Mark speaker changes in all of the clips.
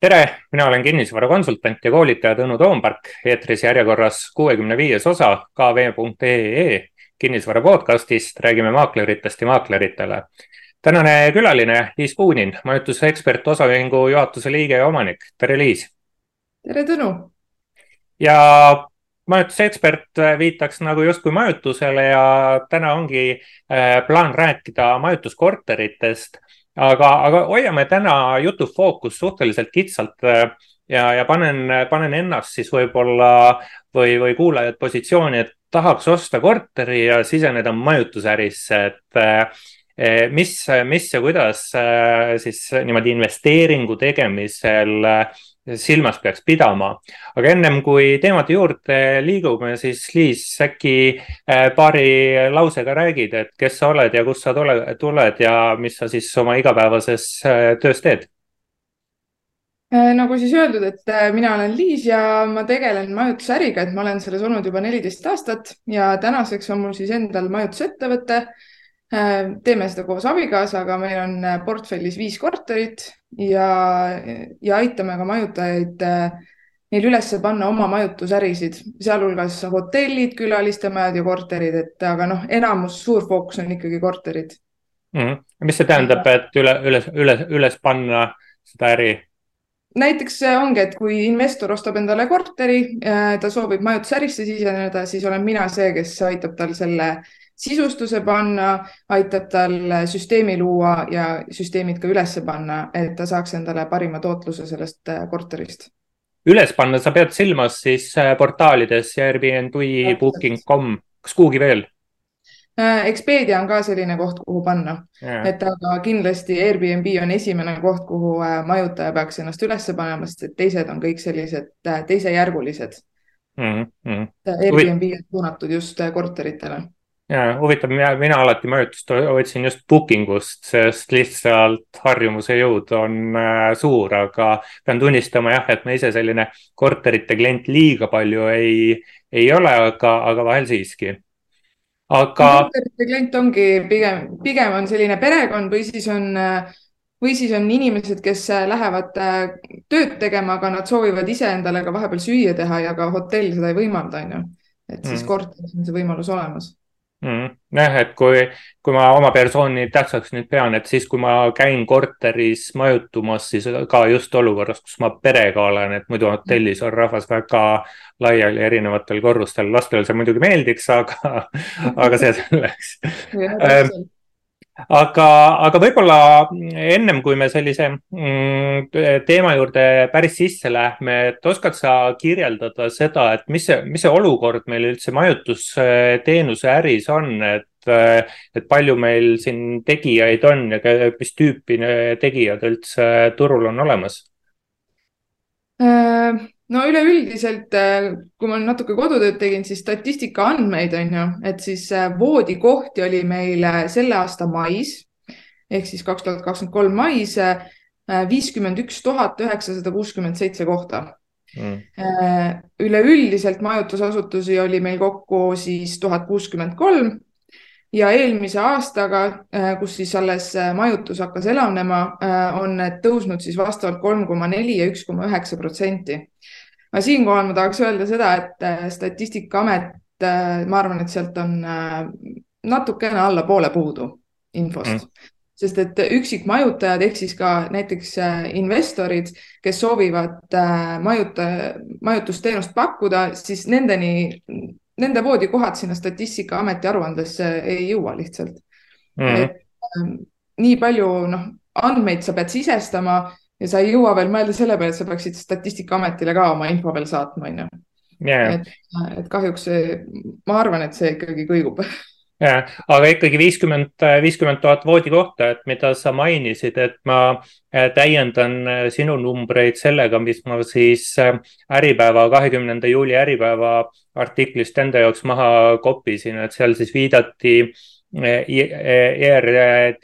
Speaker 1: tere, mina olen kinnisvarakonsultant ja koolitaja Tõnu Toompark, eetris järjekorras kuuekümne viies osa kv.ee kinnisvara podcastist, räägime maakleritest ja maakleritele. tänane külaline Liis Puunin, majutusekspert, osaühingu juhatuse liige ja omanik. tere, Liis.
Speaker 2: tere, Tõnu.
Speaker 1: ja majutusekspert viitaks nagu justkui majutusele ja täna ongi äh, plaan rääkida majutuskorteritest aga, aga hoiame täna jutu fookust suhteliselt kitsalt äh, ja, ja panen, panen ennast siis võib-olla või, või kuulajad positsiooni, et tahaks osta korteri ja siseneda majutusärisse, et äh, mis, mis ja kuidas äh, siis niimoodi investeeringu tegemisel silmas peaks pidama. aga ennem kui teemade juurde liigume, siis Liis, äkki äh, paari lausega räägid, et kes sa oled ja kust sa tule, tuled ja mis sa siis oma igapäevases äh, töös teed?
Speaker 2: Äh, nagu siis öeldud, et mina olen Liis ja ma tegelen majutusäriga, et ma olen selles olnud juba neliteist aastat ja tänaseks on mul siis endal majutusettevõte teeme seda koos abikaasaga, meil on portfellis viis korterit ja, ja aitame ka majutajaid äh, neil üles panna oma majutusärisid, sealhulgas hotellid, külalistemajad ja korterid, et aga noh, enamus, suur fookus on ikkagi korterid
Speaker 1: mm. -hmm. mis see tähendab, et üle, üles, üles, üles panna seda äri?
Speaker 2: näiteks ongi, et kui investor ostab endale korteri, ta soovib majutusärisse siseneda, siis olen mina see, kes aitab tal selle äh, sisustuse panna, aitab tal süsteemi luua ja süsteemid ka üles panna, et ta saaks endale parima tootluse sellest äh, korterist.
Speaker 1: üles panna, sa pead silmas siis äh, portaalides Airbnb, booking.com, kas kuhugi veel?
Speaker 2: Äh, Expedia on ka selline koht, kuhu panna, et aga kindlasti Airbnb on esimene koht, kuhu majutaja peaks ennast üles panema, sest et teised on kõik sellised teisejärgulised mm. -hmm. Airbnb on suunatud just korteritele
Speaker 1: ja huvitav, mina, alati majutust otsin just booking ust, sest lihtsalt harjumuse jõud on äh, suur, aga pean tunnistama jah, et ma ise selline korterite klient liiga palju ei, ei ole, aga, aga vahel siiski.
Speaker 2: aga. korterite klient ongi pigem, pigem on selline perekond või siis on või siis on inimesed, kes lähevad äh, tööd tegema, aga nad soovivad ise endale ka vahepeal süüa teha ja ka hotell seda ei võimalda, on ju. et siis mm. korteris on see võimalus olemas
Speaker 1: mm.. jah, et kui, kui ma oma persooni tähtsaks nüüd pean, et siis, kui ma käin korteris majutumas, siis ka just olukorras, kus ma perega olen, et muidu hotellis on rahvas väga laiali erinevatel korrustel, lastele see muidugi meeldiks, aga, aga see selleks aga, aga võib-olla ennem kui me sellise mm, teema juurde päris sisse lähme, et oskad sa kirjeldada seda, et mis see, mis see olukord meil üldse majutusteenuse äris on, et et palju meil siin tegijaid on ja mis tüüpi tegijad üldse turul on olemas
Speaker 2: äh,? No üleüldiselt, äh, kui ma natuke kodutööd tegin, siis statistika andmeid on ju, et siis äh, voodikohti oli meil äh, selle aasta mais ehk siis kaks tuhat kakskümmend kolm mais viiskümmend üks tuhat üheksasada kuuskümmend seitse kohta. Mm.. üleüldiselt majutusasutusi oli meil kokku siis tuhat kuuskümmend kolm ja eelmise aastaga, äh, kus siis alles äh, majutus hakkas elavnema, äh, on need tõusnud siis vastavalt kolm koma neli ja üks koma üheksa protsenti. aga siinkohal ma tahaks öelda seda, et Statistikaamet, ma arvan, et sealt on natukene alla poole puudu infost mm sest et üksikmajutajad ehk siis ka näiteks investorid, kes soovivad majuta, majutusteenust pakkuda, siis nendeni nende voodikohad sinna Statistikaameti aruandesse ei jõua lihtsalt mm. -hmm. et nii palju noh, andmeid sa pead sisestama ja sa ei jõua veel mõelda selle peale, et sa peaksid Statistikaametile ka oma info veel saatma, on ju. et, kahjuks ma arvan, et see ikkagi kõigub
Speaker 1: aga ikkagi viiskümmend, viiskümmend tuhat voodikohta, et mida sa mainisid, et ma äh, täiendan äh, sinu numbreid sellega, mis ma siis äh, Äripäeva, kahekümnenda juuli Äripäeva artiklist enda jaoks maha kopisin, et seal siis viidati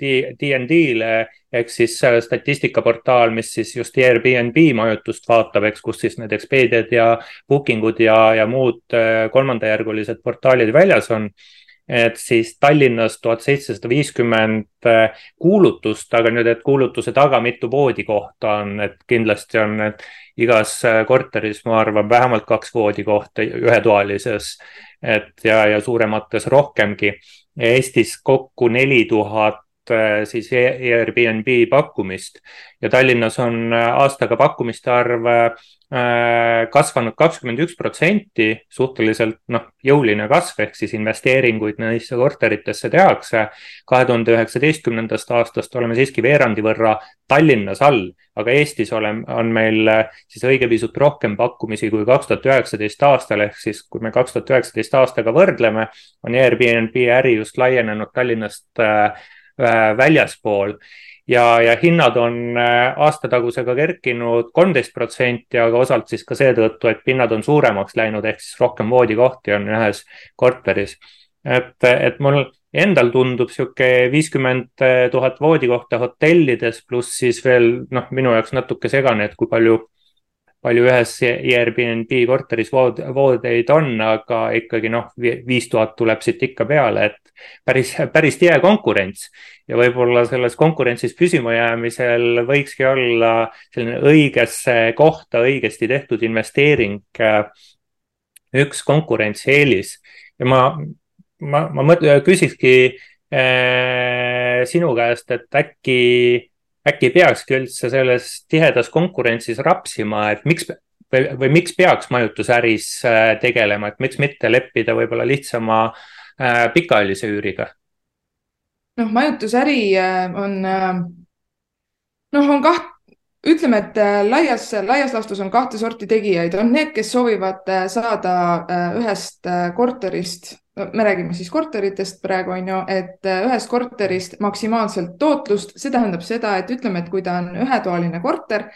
Speaker 1: ERDND-le ehk siis statistikaportaal, mis siis just Airbnb majutust vaatab, eks, kus siis need Expediad ja Booking ud ja, ja muud kolmandajärgulised portaalid väljas on et siis Tallinnas tuhat seitsesada viiskümmend kuulutust, aga nüüd, et kuulutuse taga mitu voodikohta on, et kindlasti on need igas korteris, ma arvan, vähemalt kaks voodikohta ühetoalises, et ja, ja suuremates rohkemgi. Eestis kokku neli tuhat Äh, siis Airbnb pakkumist ja Tallinnas on äh, aastaga pakkumiste arv äh, kasvanud kakskümmend üks protsenti, suhteliselt noh, jõuline kasv, ehk siis investeeringuid neisse korteritesse tehakse. kahe tuhande üheksateistkümnendast aastast oleme siiski veerandi võrra Tallinnas all, aga Eestis oleme, on meil siis õige pisut rohkem pakkumisi kui kaks tuhat üheksateist aastal, ehk siis kui me kaks tuhat üheksateist aastaga võrdleme, on Airbnb äri just laienenud Tallinnast äh, Äh, väljaspool ja, ja hinnad on äh, aastatagusega kerkinud kolmteist protsenti, aga osalt siis ka seetõttu, et pinnad on suuremaks läinud, ehk siis rohkem voodikohti on ühes korteris. et, et mul endal tundub sihuke viiskümmend tuhat voodikohta hotellides, pluss siis veel noh, minu jaoks natuke segane, et kui palju palju ühes Airbnb korteris vood, voodeid on, aga ikkagi noh, viis tuhat tuleb siit ikka peale, et päris, päris tihe konkurents. ja võib-olla selles konkurentsis püsima jäämisel võikski olla selline õigesse kohta õigesti tehtud investeering üks konkurentsieelis ja ma, ma, ma mõt-, küsikski äh, sinu käest, et äkki äkki peakski üldse selles tihedas konkurentsis rapsima, et miks või, või miks peaks majutusäris äh, tegelema, et miks mitte leppida võib-olla lihtsama äh, pikaajalise üüriga?
Speaker 2: noh, majutusäri äh, on noh, on kaht, ütleme, et laias, laias laastus on kahte sorti tegijaid, on need, kes soovivad saada ühest korterist me räägime siis korteritest praegu on ju, et äh, ühest korterist maksimaalselt tootlust, see tähendab seda, et ütleme, et kui ta on ühetoaline korter,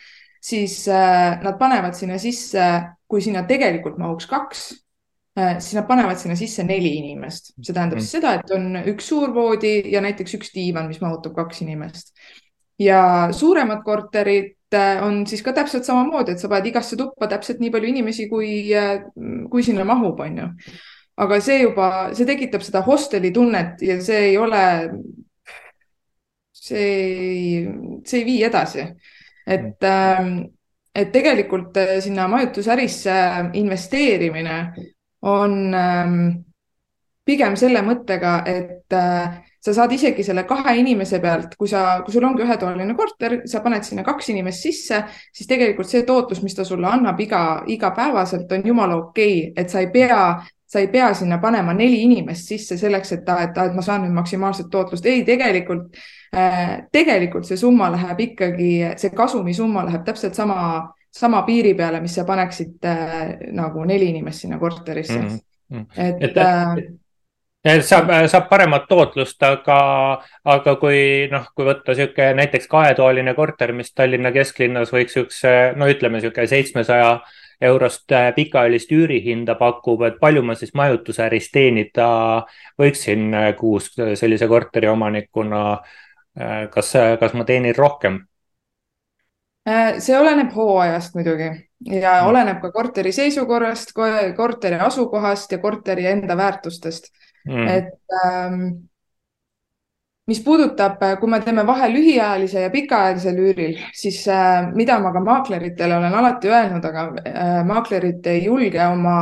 Speaker 2: siis äh, nad panevad sinna sisse, kui sinna tegelikult mahuks kaks, äh, siis nad panevad sinna sisse neli inimest, see tähendab siis seda, et on üks suur voodi ja näiteks üks diivan, mis mahutab kaks inimest. ja suuremad korterid on siis ka täpselt samamoodi, et sa paned igasse tuppa täpselt nii palju inimesi, kui, kui sinna mahub, on ju aga see juba, see tekitab seda hosteli tunnet ja see ei ole, see ei, see ei vii edasi. et, ähm, et tegelikult äh, sinna majutusärisse investeerimine on ähm, pigem selle mõttega, et äh, sa saad isegi selle kahe inimese pealt, kui sa, kui sul ongi ühetoaline korter, sa paned sinna kaks inimest sisse, siis tegelikult see tootlus, mis ta sulle annab iga, igapäevaselt, on jumala okei okay., et sa ei pea sa ei pea sinna panema neli inimest sisse selleks, et, et, et ma saan nüüd maksimaalset tootlust. ei, tegelikult äh,, tegelikult see summa läheb ikkagi, see kasumisumma läheb täpselt sama, sama piiri peale, mis sa paneksid äh, nagu neli inimest sinna korterisse mm. -hmm. et, et
Speaker 1: äh, saab, saab paremat tootlust, aga, aga kui noh, kui võtta niisugune näiteks kahetoaline korter, mis Tallinna kesklinnas võiks niisuguse, no ütleme niisugune seitsmesaja 700 eurost äh, pikaajalist üürihinda pakub, et palju ma siis majutusäris teenida võiksin äh, kuus sellise korteri omanikuna. Äh, kas, kas ma teenin rohkem?
Speaker 2: see oleneb hooajast muidugi ja mm. oleneb ka korteri seisukorrast, korteri asukohast ja korteri enda väärtustest mm.. et ähm, mis puudutab, äh, kui me teeme vahe lühiajalise ja pikaajalisel üüril, siis äh, mida ma ka maakleritele olen alati öelnud, aga äh, maaklerid ei julge oma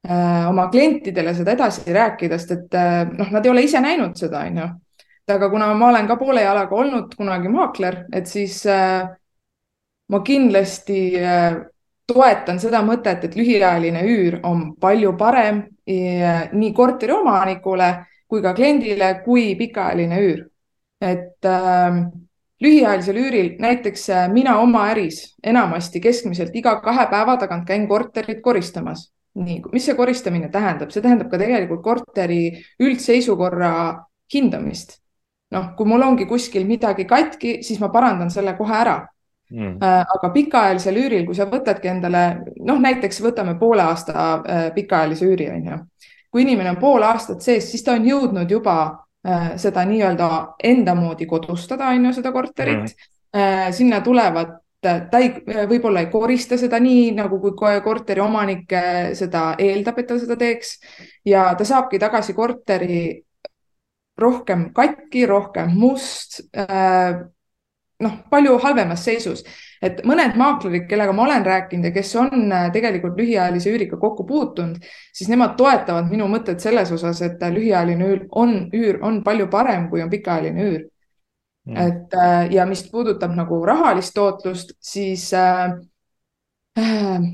Speaker 2: oma klientidele seda edasi rääkida, sest et noh, nad ei ole ise näinud seda, on ju. aga kuna ma olen ka poole jalaga olnud kunagi maakler, et siis ma kindlasti toetan seda mõtet, et lühiajaline üür on palju parem nii korteriomanikule kui ka kliendile kui pikaajaline üür. et äh, lühiajalisel üüril näiteks äh, mina oma äris enamasti keskmiselt iga kahe päeva tagant käin korterit koristamas. nii, mis see koristamine tähendab, see tähendab ka tegelikult korteri üldseisukorra hindamist. noh, kui mul ongi kuskil midagi katki, siis ma parandan selle kohe ära Mm. Äh, aga pikaajalisel üüril, kui sa võtadki endale, noh, näiteks võtame poole aasta äh, pikaajalise üüri, on ju kui inimene on pool aastat sees, siis ta on jõudnud juba äh, seda nii-öelda enda moodi kodustada, on ju, seda korterit. Mm.. Äh, sinna tulevad ta ei, võib-olla ei korista seda nii, nagu kui korteri omanik seda eeldab, et ta seda teeks. Ja ta saabki tagasi korteri rohkem katki, rohkem must äh,, noh, palju halvemas seisus. et mõned maaklerid, kellega ma olen rääkinud ja kes on äh, tegelikult lühiajalise üüriga kokku puutunud, siis nemad toetavad minu mõtet selles osas, et lühiajaline üür on, üür on palju parem, kui on pikaajaline üür. Mm.. et äh, ja mis puudutab nagu rahalist tootlust, siis äh, äh,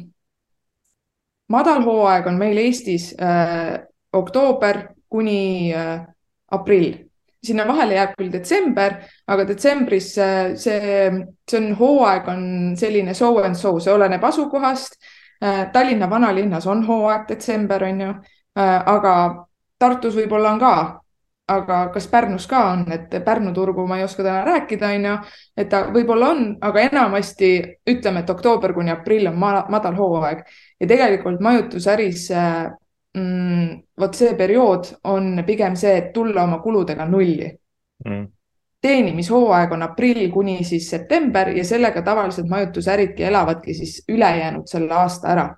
Speaker 2: madalhooaeg on meil Eestis äh, oktoober kuni äh, aprill sinna vahele jääb küll detsember, aga detsembris see, see on hooaeg, on selline so and so, see oleneb asukohast. Äh, Tallinna vanalinnas on hooaeg detsember, on ju, äh, aga Tartus võib-olla on ka, aga kas Pärnus ka on, et Pärnu turgu ma ei oska täna rääkida, on ju, et ta võib-olla on, aga enamasti ütleme, et oktoober kuni aprill on madal hooaeg. Ja tegelikult majutusäris äh, mm, vot see periood on pigem see, et tulla oma kuludega nulli mm. teenimishooaeg on aprill kuni siis september ja sellega tavaliselt majutusäridki elavadki siis ülejäänud selle aasta ära.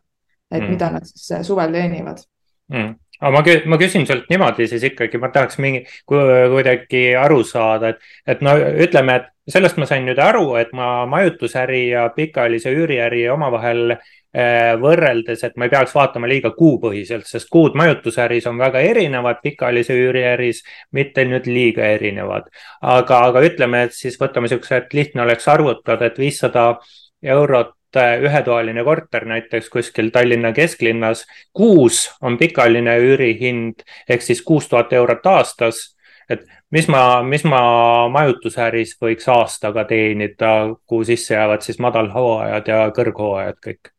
Speaker 2: et mm. mida nad siis äh, suvel teenivad
Speaker 1: mm aga ma, ma küsin sult niimoodi siis ikkagi, ma tahaks mingi, kuidagi aru saada, et, et no ütleme, et sellest ma sain nüüd aru, et ma majutusäri ja pikaajalise üüriäri omavahel Äh, võrreldes, et ma ei peaks vaatama liiga kuupõhiselt, sest kuud majutusäris on väga erinevad, pikaajalise üüriäris mitte nüüd liiga erinevad. aga, aga ütleme, et siis võtame siukse, et lihtne oleks arvutada, et viissada eurot äh, ühetoaline korter näiteks kuskil Tallinna kesklinnas, kuus on pikaajaline üürihind ehk siis kuus tuhat eurot aastas. et mis ma, mis ma majutusäris võiks aastaga teenida, kuhu sisse jäävad siis madalhooajad ja kõrghooajad kõik
Speaker 2: Äh,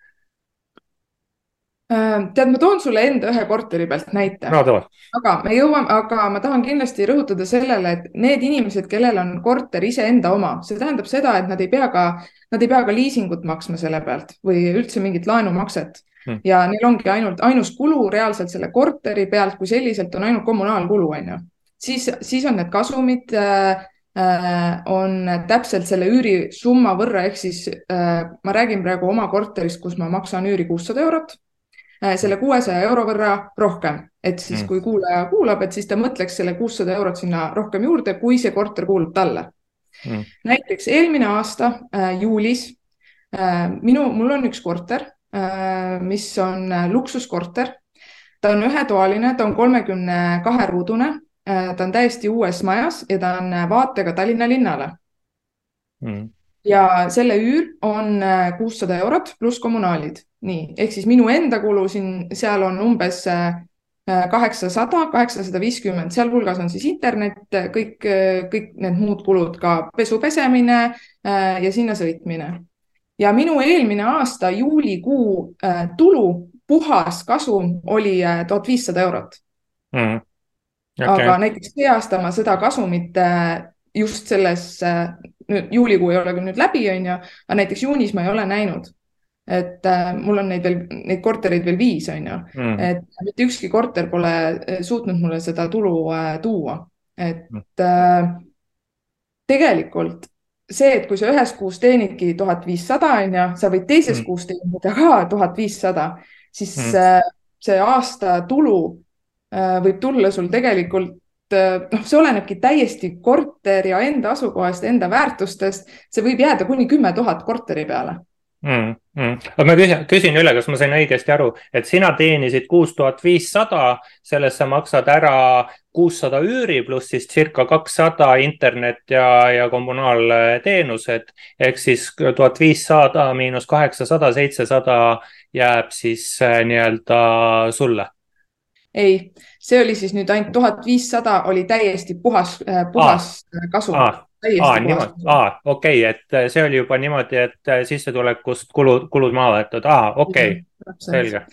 Speaker 2: tead, ma toon sulle enda ühe korteri pealt näite
Speaker 1: no,.
Speaker 2: aga me jõuame, aga ma tahan kindlasti rõhutada sellele, et need inimesed, kellel on korter iseenda oma, see tähendab seda, et nad ei pea ka, nad ei pea ka liisingut maksma selle pealt või üldse mingit laenumakset hmm. ja neil ongi ainult ainus kulu reaalselt selle korteri pealt kui selliselt on ainult kommunaalkulu, on ju. siis, siis on need kasumid äh, äh, on täpselt selle üürisumma võrra, ehk siis äh, ma räägin praegu oma korterist, kus ma maksan üüri kuussada eurot Äh, selle kuuesaja euro võrra rohkem, et siis mm. kui kuulaja kuulab, et siis ta mõtleks selle kuussada eurot sinna rohkem juurde, kui see korter kuulub talle. Mm.. näiteks eelmine aasta äh, juulis äh, minu, mul on üks korter äh,, mis on äh, luksuskorter. ta on ühetoaline, ta on kolmekümne kahe ruudune äh,, ta on täiesti uues majas ja ta on vaatega Tallinna linnale. Mm ja selle üür on äh, kuussada eurot pluss kommunaalid, nii ehk siis minu enda kulu siin, seal on umbes äh, kaheksasada, kaheksasada viiskümmend, sealhulgas on siis internet, kõik, kõik need muud kulud, ka pesu pesemine äh, ja sinna sõitmine. ja minu eelmine aasta juulikuu tulu, puhas kasum oli tuhat viissada eurot mm.. Okay. aga näiteks see aasta ma seda kasumit just selles nüüd juulikuu ei ole küll nüüd läbi, on ju, aga näiteks juunis ma ei ole näinud. et äh, mul on neid veel, neid kortereid veel viis, on ju mm., et mitte ükski korter pole äh, suutnud mulle seda tulu äh, tuua, et äh, tegelikult see, et kui sa ühes kuus teenidki tuhat viissada, on ju, sa võid teises mm. kuus teenida ka tuhat viissada, siis mm. äh, see aasta tulu äh, võib tulla sul tegelikult noh, see olenebki täiesti korteri ja enda asukohast, enda väärtustest. see võib jääda kuni kümme tuhat korteri peale
Speaker 1: mm,. Mm. aga ma küsin, küsin üle, kas ma sain õigesti aru, et sina teenisid kuus tuhat viissada, sellest sa maksad ära kuussada üüri pluss siis circa kakssada internet ja, ja kommunaalteenused ehk siis tuhat viissada miinus kaheksasada, seitsesada jääb siis äh, nii-öelda sulle
Speaker 2: ei, see oli siis nüüd ainult tuhat viissada oli täiesti puhas, äh, puhas
Speaker 1: Aa. kasum. aa, niimoodi, aa, okei okay,, et äh, see oli juba niimoodi, et äh, sissetulekust kulud, kulud maha võetud, aa, okei okay., selge.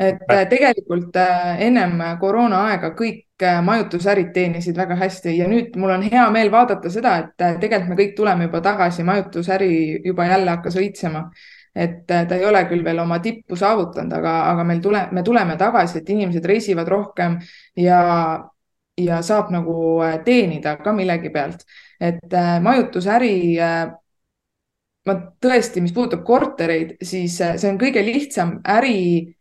Speaker 2: et tegelikult ennem koroona aega kõik majutusärid teenisid väga hästi ja nüüd mul on hea meel vaadata seda, et tegelikult me kõik tuleme juba tagasi, majutusäri juba jälle hakkas õitsema et äh, ta ei ole küll veel oma tippu saavutanud, aga, aga meil tule, me tuleme tagasi, et inimesed reisivad rohkem ja, ja saab nagu äh, teenida ka millegi pealt. et äh, majutusäri ma tõesti, mis puudutab kortereid, siis see on kõige lihtsam äri,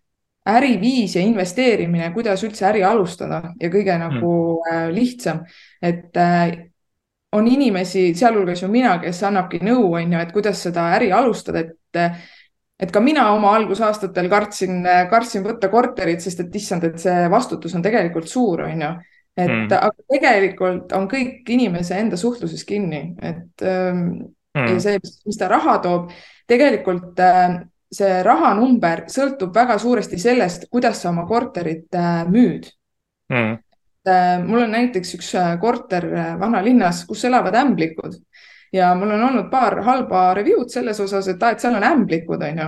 Speaker 2: äriviis ja investeerimine, kuidas üldse äri alustada ja kõige nagu mm. lihtsam, et on inimesi, sealhulgas ju mina, kes annabki nõu, on ju, et kuidas seda äri alustada, et et ka mina oma algusaastatel kartsin, kartsin võtta korterit, sest et issand, et see vastutus on tegelikult suur, on ju. et mm. aga tegelikult on kõik inimese enda suhtluses kinni, et ähm, mm. ja see, mis ta raha toob, tegelikult äh, see rahanumber sõltub väga suuresti sellest, kuidas sa oma korterit äh, müüd mm Äh, mul on näiteks üks äh, korter äh, vanalinnas, kus elavad ämblikud ja mul on olnud paar halba review'd selles osas, et aa, et seal on ämblikud, onju.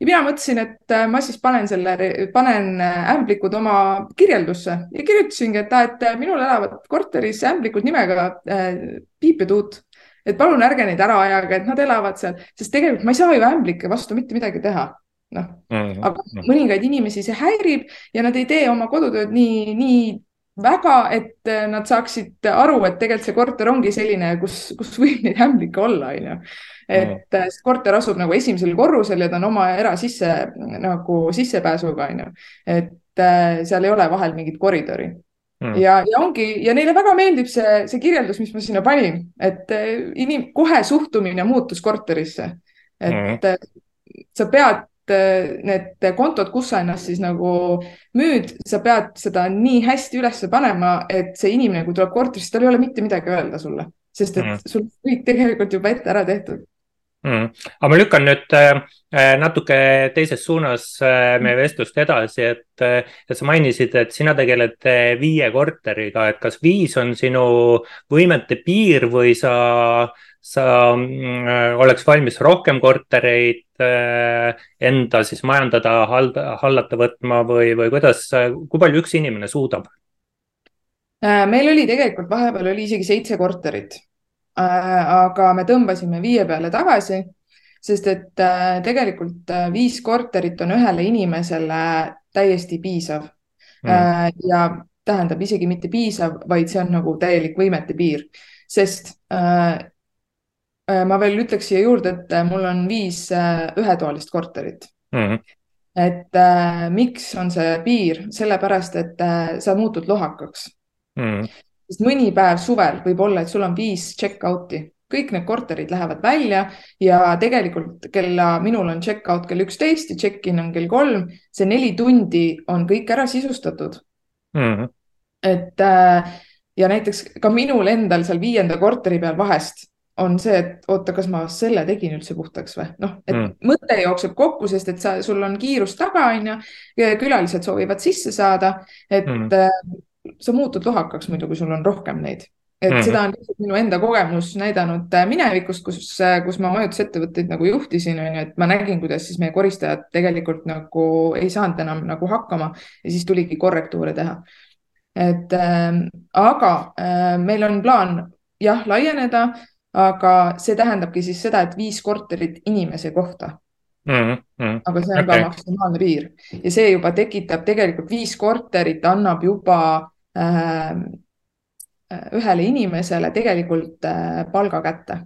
Speaker 2: ja mina mõtlesin, et ma siis panen selle, panen ämblikud oma kirjeldusse ja kirjutasingi, et et minul elavad korteris ämblikud nimega äh, Piip ja Tuut. et palun ärge neid ära ajage, et nad elavad seal, sest tegelikult ma ei saa ju ämblike vastu mitte midagi teha noh mm -hmm. aga mõningaid inimesi see häirib ja nad ei tee oma kodutööd nii, nii väga, et äh, nad saaksid aru, et tegelikult see korter ongi selline, kus, kus võib neid ämblikke olla, onju. et see korter asub nagu esimesel korrusel ja ta on oma era sisse nagu sissepääsuga, onju. et äh, seal ei ole vahel mingit koridori Mm. ja, ja ongi ja neile väga meeldib see, see kirjeldus, mis ma sinna panin, et inim-, kohe suhtumine muutus korterisse. et mm. sa pead need kontod, kus sa ennast siis nagu müüd, sa pead seda nii hästi üles panema, et see inimene, kui tuleb korterisse, tal ei ole mitte midagi öelda sulle, sest et mm. sul kõik tegelikult juba ette ära tehtud.
Speaker 1: Mm.. aga ma lükkan nüüd äh, natuke teises suunas äh, meie vestlust edasi, et, et sa mainisid, et sina tegeled viie korteriga, et kas viis on sinu võimete piir või sa äh, sa mm, oleks valmis rohkem kortereid äh, enda siis majandada, hallata võtma või, või kuidas, kui palju üks inimene suudab?
Speaker 2: Äh, meil oli tegelikult vahepeal oli isegi seitse korterit. Äh, aga me tõmbasime viie peale tagasi, sest et tegelikult viis korterit on ühele inimesele täiesti piisav mm.. ja tähendab isegi mitte piisav, vaid see on nagu täielik võimete piir, sest Äh, ma veel ütleks siia juurde, et äh, mul on viis äh, ühetoalist korterit mm. -hmm. et äh, miks on see piir, sellepärast et äh, sa muutud lohakaks mm. sest mõni päev suvel võib olla, et sul on viis check-out'i, kõik need korterid lähevad välja ja tegelikult kella, minul on check-out kell üksteist ja check-in on kell kolm, see neli tundi on kõik ära sisustatud mm. -hmm. et äh, ja näiteks ka minul endal seal viienda korteri peal vahest on see, et oota, kas ma selle tegin üldse puhtaks või noh, et mm. mõte jookseb kokku, sest et sa, sul on kiirus taga, onju. külalised soovivad sisse saada, et mm. sa muutud lohakaks muidu, kui sul on rohkem neid. et mm. seda on minu enda kogemus näidanud äh, minevikust, kus, äh, kus ma majutusettevõtteid nagu juhtisin, onju, et ma nägin, kuidas siis meie koristajad tegelikult nagu ei saanud enam nagu hakkama ja siis tuligi korrektuure teha. et äh, aga äh, meil on plaan jah, laieneda aga see tähendabki siis seda, et viis korterit inimese kohta mm. -hmm. aga see on okay. ka maksimaalne piir ja see juba tekitab tegelikult viis korterit, annab juba äh, ühele inimesele tegelikult äh, palga kätte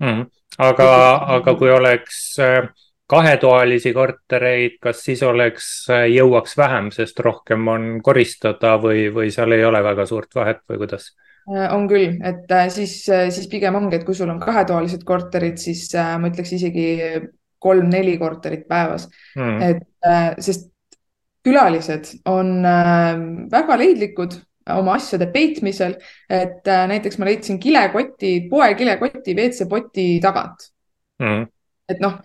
Speaker 1: mm. -hmm. aga, aga kui oleks äh, kahetoalisi kortereid, kas siis oleks, äh, jõuaks vähem, sest rohkem on koristada või, või seal ei ole väga suurt vahet või kuidas?
Speaker 2: Äh, on küll, et äh, siis, äh, siis pigem ongi, et kui sul on kahetoalised korterid, siis ma ütleks isegi kolm-neli korterit päevas. Mm., et sest külalised on väga leidlikud oma asjade peitmisel, et näiteks ma leidsin kilekoti, poekilekoti WC-poti tagant. Mm.. et noh,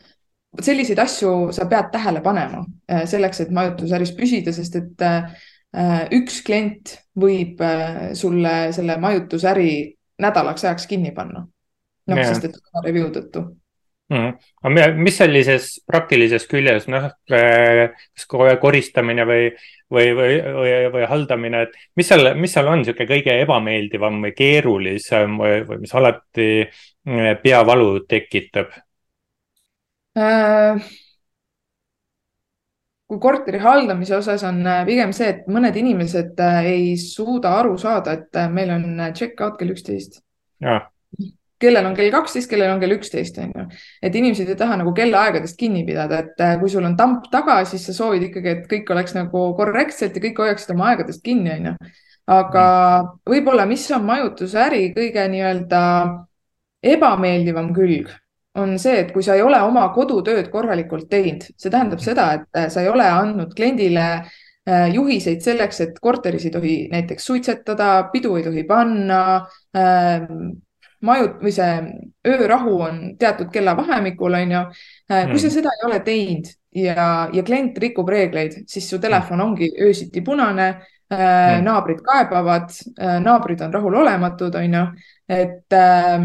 Speaker 2: selliseid asju sa pead tähele panema selleks, et majutusäris püsida, sest et Äh, üks klient võib äh, sulle selle majutusäri nädalaks ajaks kinni panna. noh, sest et review tõttu
Speaker 1: mm.. aga mis sellises praktilises küljes, noh, äh, kas koristamine või, või, või, või, või haldamine, et mis seal, mis seal on niisugune kõige ebameeldivam või keerulisem või, või mis alati peavalu tekitab
Speaker 2: äh,? Kui korteri haldamise osas on äh, pigem see, et mõned inimesed äh, ei suuda aru saada, et äh, meil on check-out kell üksteist. kellel on kell kaksteist, kellel on kell üksteist, on ju. et inimesed ei taha nagu kellaaegadest kinni pidada, et kui sul on tamp taga, siis sa soovid ikkagi, et kõik oleks nagu korrektselt ja kõik hoiaksid oma aegadest kinni, on ju. aga võib-olla, mis on majutusäri kõige nii-öelda ebameeldivam külg, on see, et kui sa ei ole oma kodutööd korralikult teinud, see tähendab seda, et äh, sa ei ole andnud kliendile äh, juhiseid selleks, et korteris ei tohi näiteks suitsetada, pidu ei tohi panna majut- või see öörahu on teatud kellavahemikul, on ju. Äh, kui sa mm. seda ei ole teinud ja, ja klient rikub reegleid, siis su telefon ongi öösiti punane mm.. naabrid kaebavad, naabrid on rahulolematud, on ju, et äh,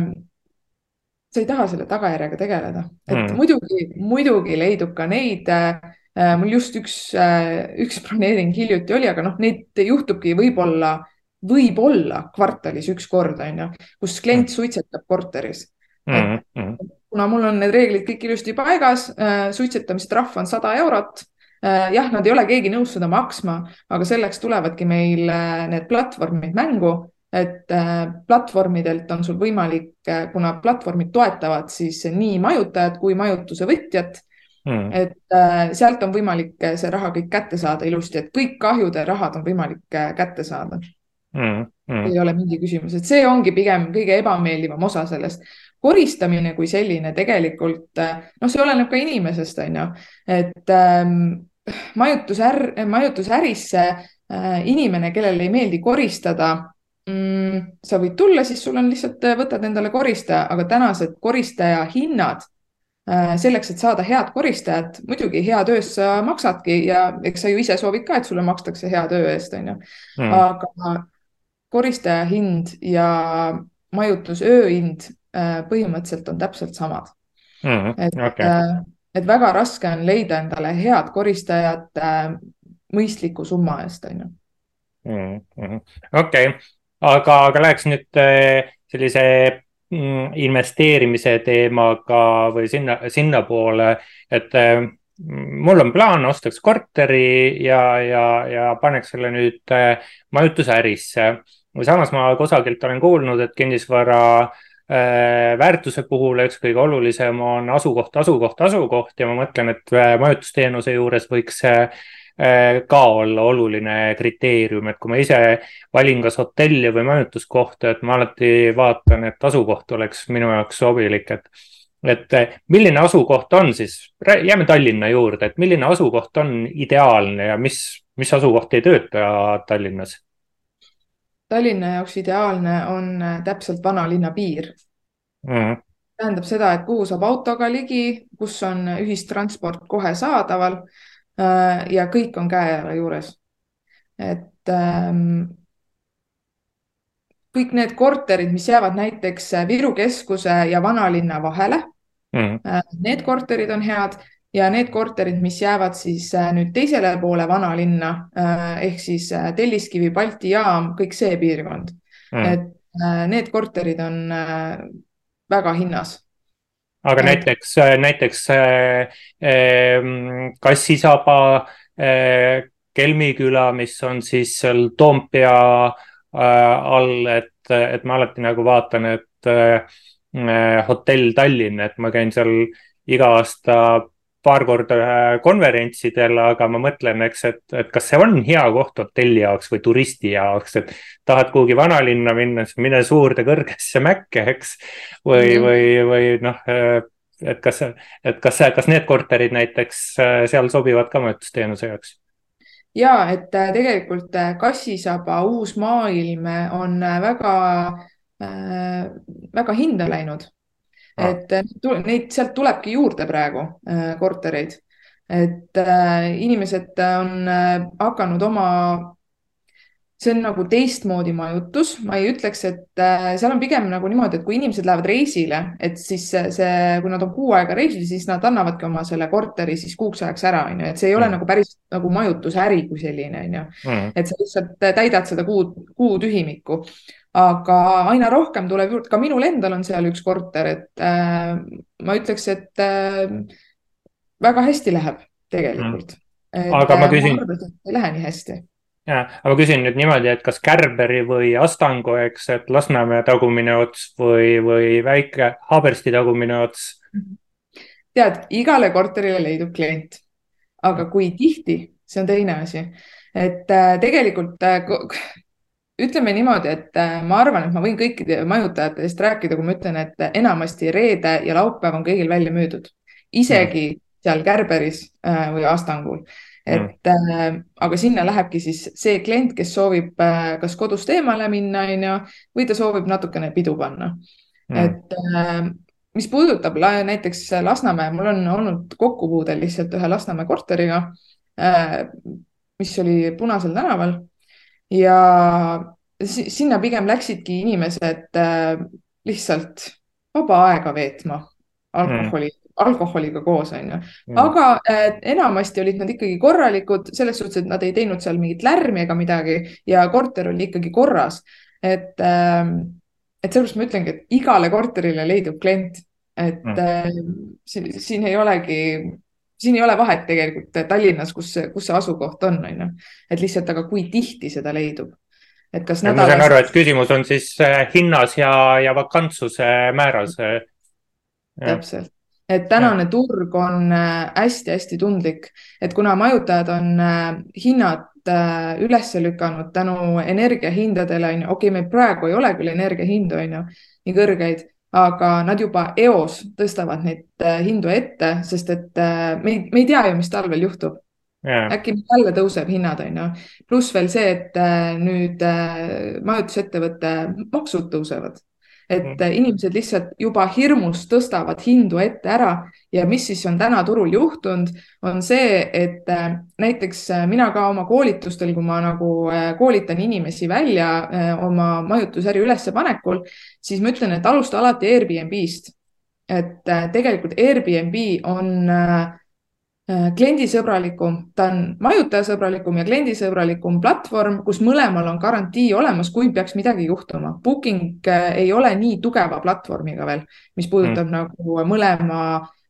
Speaker 2: sa ei taha selle tagajärjega tegeleda, et mm. muidugi, muidugi leidub ka neid äh, mul just üks, üks broneering hiljuti oli, aga noh, neid juhtubki võib-olla võib-olla kvartalis üks kord, on ju, kus klient mm. suitsetab korteris mm. -hmm. kuna mul on need reeglid kõik ilusti paigas äh,, suitsetamistrahv on sada eurot äh,. jah, nad ei ole keegi nõus seda maksma, aga selleks tulevadki meil äh, need platvormid mängu, et äh, platvormidelt on sul võimalik äh,, kuna platvormid toetavad siis nii majutajat kui majutuse võtjat Mm. et äh, sealt on võimalik see raha kõik kätte saada ilusti, et kõik kahjude rahad on võimalik kätte saada mm,. Mm. ei ole mingi küsimus, et see ongi pigem kõige ebameeldivam osa sellest. koristamine kui selline tegelikult, noh, see oleneb ka inimesest, on ju, et ähm, majutusär-, majutusärisse äh, inimene, kellele ei meeldi koristada mm,, sa võid tulla, siis sul on lihtsalt, äh, võtad endale koristaja, aga tänased koristaja hinnad äh, selleks, et saada head koristajat, muidugi hea töös sa maksadki ja eks sa ju ise soovid ka, et sulle makstakse hea töö eest, on ju. Mm. aga koristaja hind ja majutusöö hind äh, põhimõtteliselt on täpselt samad mm. -hmm. et okay., et väga raske on leida endale head koristajat mõistliku summa eest, on ju.
Speaker 1: Mhm. okei, aga, aga läheks nüüd sellise mm, investeerimise teemaga või sinna, sinnapoole, et mul on plaan, ostaks korteri ja, ja, ja paneks selle nüüd majutusärisse. Samas ma kusagilt olen kuulnud, et kinnisvara väärtuse puhul üks kõige olulisem on asukoht, asukoht, asukoht ja ma mõtlen, et majutusteenuse juures võiks ka olla oluline kriteerium, et kui ma ise valin kas hotelli või majutuskohta, et ma alati vaatan, et asukoht oleks minu jaoks sobilik, et et milline asukoht on siis, jääme Tallinna juurde, et milline asukoht on ideaalne ja mis, mis asukoht ei tööta Tallinnas?
Speaker 2: Tallinna jaoks ideaalne on äh, täpselt vanalinna piir mm.. tähendab seda, et kuhu saab autoga ligi, kus on ühistransport kohe saadaval äh, ja kõik on käe juures. et ähm, kõik need korterid, mis jäävad näiteks Viru keskuse ja vanalinna vahele mm., need korterid on head ja need korterid, mis jäävad siis äh, nüüd teisele poole vanalinna äh, ehk siis äh, Telliskivi, Balti jaam, kõik see piirkond mm., et need korterid on väga hinnas.
Speaker 1: Aga et... näiteks, näiteks äh, Kassisaba äh,, Kelmiküla, mis on siis seal Toompea äh, all, et, et ma alati nagu vaatan, et hotell Tallinn, et ma käin seal iga aasta paar korda äh, konverentsidel, aga ma mõtlen, eks, et, et kas see on hea koht hotelli jaoks või turisti jaoks, et tahad kuhugi vanalinna minna, siis mine suurde kõrgesse mäkke, eks. või mm, või, või noh, äh, et kas, et kas, kas need korterid näiteks äh, seal sobivad ka majutusteenuse jaoks?
Speaker 2: ja et tegelikult Kassisaba uus maailm on väga äh,, väga hinda läinud. Et äh, neid sealt tulebki juurde praegu äh, kortereid, et äh, inimesed on hakanud oma see on nagu teistmoodi majutus, ma ei ütleks, et seal on pigem nagu niimoodi, et kui inimesed lähevad reisile, et siis see, kui nad on kuu aega reisil, siis nad annavadki oma selle korteri siis kuuks ajaks ära, on ju, et see ei ole mm. nagu päris nagu majutusäri kui selline, on ju. Mm. et sa lihtsalt täidad seda kuu, kuu tühimikku aga aina rohkem tuleb juurde, ka minul endal on seal üks korter, et äh, ma ütleks, et äh, väga hästi läheb tegelikult
Speaker 1: mm.. aga ma äh, küsin.
Speaker 2: ei lähe nii hästi.
Speaker 1: ja, aga ma küsin nüüd niimoodi, et kas Kärberi või Astangu, eks, et Lasnamäe tagumine ots või, või väike Haabersti tagumine ots?
Speaker 2: tead, igale korterile leidub klient, aga kui tihti, see on teine asi. et äh, tegelikult äh, ütleme niimoodi, et äh, ma arvan, et ma võin kõikide majutajate eest rääkida, kui ma ütlen, et enamasti reede ja laupäev on kõigil välja müüdud, isegi mm. seal Kärberis äh, või Astangul. Et mm. aga sinna lähebki siis see klient, kes soovib kas kodust eemale minna, onju, või ta soovib natukene pidu panna. Mm.. et mis puudutab näiteks Lasnamäe, mul on olnud kokkupuude lihtsalt ühe Lasnamäe korteriga mis oli Punasel tänaval ja sinna pigem läksidki inimesed äh, lihtsalt vaba aega veetma alkoholi mm alkoholiga koos, on ju. aga äh, enamasti olid nad ikkagi korralikud selles suhtes, et nad ei teinud seal mingit lärmi ega midagi ja korter oli ikkagi korras. et äh,, et sellepärast ma ütlengi, et igale korterile leidub klient, et mm. äh, siin, siin ei olegi siin ei ole vahet tegelikult Tallinnas, kus, kus see asukoht on, on ju, et lihtsalt, aga kui tihti seda leidub
Speaker 1: et kas nädalas. ma saan aru, et küsimus on siis äh, hinnas ja, ja vakantsuse määras.
Speaker 2: täpselt, et tänane ja. turg on hästi-hästi äh, tundlik, et kuna majutajad on äh, hinnad äh, üles lükanud tänu energiahindadele, on ju, okei okay,, meil praegu ei ole küll energiahindu, on ju, nii kõrgeid, aga nad juba eos tõstavad neid hindu ette, sest et me ei, me ei tea ju, mis talvel juhtub. Yeah. äkki jälle tõuseb hinnad, on ju. pluss veel see, et nüüd majutusettevõtte maksud tõusevad et mm. inimesed lihtsalt juba hirmus tõstavad hindu ette ära ja mis siis on täna turul juhtunud, on see, et äh, näiteks äh, mina ka oma koolitustel, kui ma nagu koolitan inimesi välja oma majutusäri ülespanekul, siis ma ütlen, et alusta alati Airbnb-st. et tegelikult Airbnb on äh, Äh, kliendisõbralikum, ta on majutajasõbralikum ja kliendisõbralikum platvorm, kus mõlemal on garantii olemas, kui peaks midagi juhtuma. Booking äh, ei ole nii tugeva platvormiga veel, mis puudutab mm. nagu mõlema,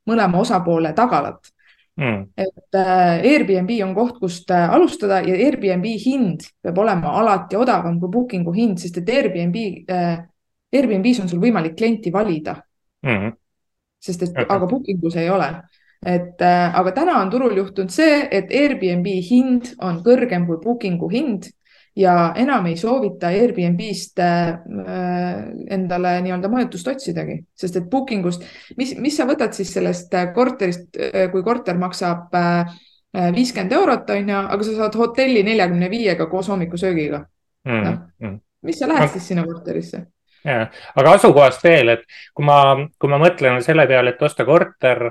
Speaker 2: mõlema osapoole tagalat mm.. et äh, Airbnb on koht, kust alustada ja Airbnb hind peab olema alati odavam kui Bookingu hind, sest et Airbnb, Airbnb-s on sul võimalik klienti valida mm. sest et okay., aga Bookingus ei ole et äh, aga täna on turul juhtunud see, et Airbnb hind on kõrgem kui Bookingu hind ja enam ei soovita Airbnb-st äh, endale nii-öelda majutust otsidagi, sest et Bookingust, mis, mis sa võtad siis sellest äh, korterist, äh, kui korter maksab viiskümmend eurot, on ju, aga sa saad hotelli neljakümne viiega koos hommikusöögiga mm,. noh mm., mis sa lähed siis sinna korterisse?
Speaker 1: ja, aga asukohast veel, et kui ma, kui ma mõtlen selle peale, et osta korter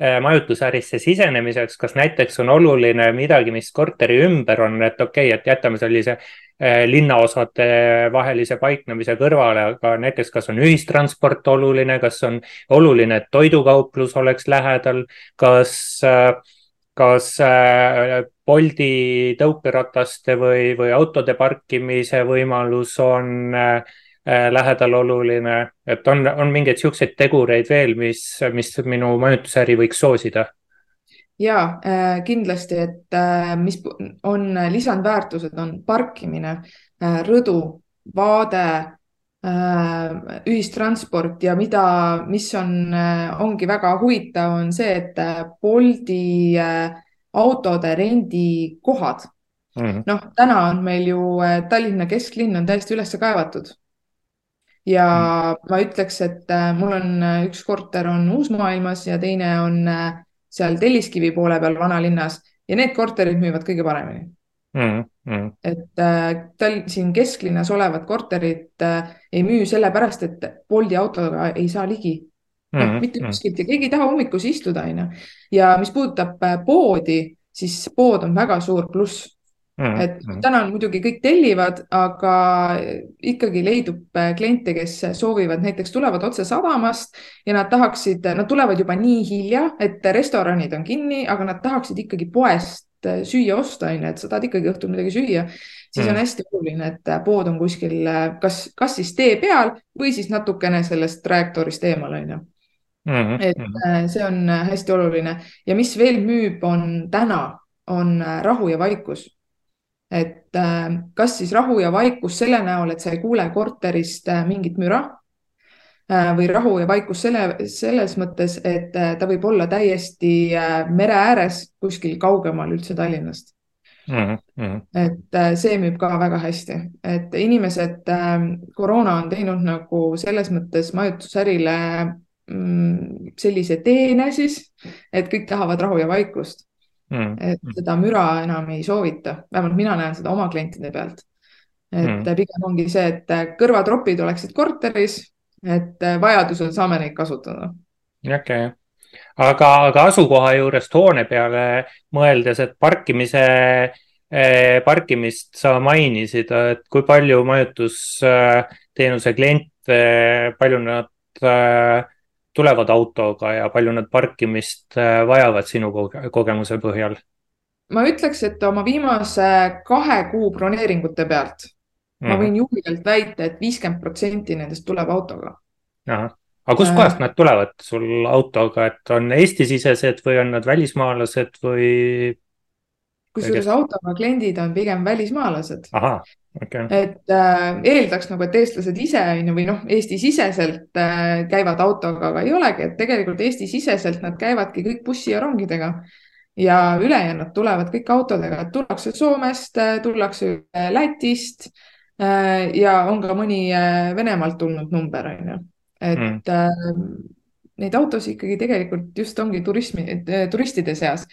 Speaker 1: majutusärisse sisenemiseks, kas näiteks on oluline midagi, mis korteri ümber on, et okei okay,, et jätame sellise äh, linnaosade vahelise paiknemise kõrvale, aga näiteks kas on ühistransport oluline, kas on oluline, et toidukauplus oleks lähedal, kas, äh, kas Bolti tõukerataste või, või autode parkimise võimalus on äh, Äh, lähedal oluline, et on, on mingeid siukseid tegureid veel, mis, mis minu majutusäri võiks soosida?
Speaker 2: ja äh, kindlasti, et äh, mis on lisandväärtused, on parkimine, rõdu, vaade, ühistransport ja mida, mis on, ongi väga huvitav, on see, et Bolti autode rendikohad mm -hmm. noh, täna on meil ju Tallinna kesklinn on täiesti üles kaevatud ja mm. ma ütleks, et äh, mul on äh, üks korter on Uusmaailmas ja teine on äh, seal Telliskivi poole peal vanalinnas ja need korterid müüvad kõige paremini mm. Mm. et tal siin kesklinnas olevad korterid ei müü sellepärast, et Bolti autoga ei saa ligi noh mm, mitte kuskilt mm. ja keegi ei taha hommikus istuda, onju. ja mis puudutab poodi, siis pood on väga suur pluss Mm, et mm. täna muidugi kõik tellivad, aga ikkagi leidub äh, kliente, kes soovivad, näiteks tulevad otse sadamast ja nad tahaksid, nad tulevad juba nii hilja, et restoranid on kinni, aga nad tahaksid ikkagi poest äh, süüa osta, onju, et sa tahad ikkagi õhtul midagi süüa, siis mm. on hästi oluline, et äh, pood on kuskil, kas, kas siis tee peal või siis natukene sellest trajektoorist eemal, onju. Mm-hmm, et mm-hmm. see on hästi oluline ja mis veel müüb, on täna, on rahu ja vaikus et kas siis rahu ja vaikus selle näol, et sa ei kuule korterist mingit müra või rahu ja vaikus selle, selles mõttes, et ta võib olla täiesti mere ääres, kuskil kaugemal üldse Tallinnast mm. -hmm. et äh, see müüb ka väga hästi, et inimesed, koroona on teinud nagu selles mõttes majutusärile mm, sellise teene siis, et kõik tahavad rahu ja vaikust mm. et seda müra enam ei soovita, vähemalt mina näen seda oma klientide pealt. et mm pigem ongi see, et äh, kõrvatropid oleksid korteris, et äh, vajadusel saame neid kasutada.
Speaker 1: okei okay aga, aga asukoha juurest hoone peale mõeldes, et parkimise eh,, parkimist sa mainisid, et kui palju majutusteenuse kliente, palju nad tulevad autoga ja palju nad parkimist eh, vajavad sinu kogemuse põhjal?
Speaker 2: ma ütleks, et oma viimase kahe kuu broneeringute pealt mm. ma mhm. võin julgelt väita et, et viiskümmend protsenti nendest tuleb autoga.
Speaker 1: aga kustkohast äh. nad tulevad sul autoga, et on Eesti-sisesed või on nad välismaalased või?
Speaker 2: kusjuures autoga kliendid on pigem välismaalased.
Speaker 1: Okay.
Speaker 2: et äh, eeldaks nagu, et eestlased ise on ju või noh, Eesti-siseselt äh, käivad autoga, aga ei olegi, et tegelikult Eesti-siseselt nad käivadki kõik bussi ja rongidega ja ülejäänud tulevad kõik autodega, tullakse Soomest, äh, tullakse Lätist äh, ja on ka mõni äh, Venemaalt tulnud number on ju et mm. äh, neid autosid ikkagi tegelikult just ongi turismi, äh, turistide seas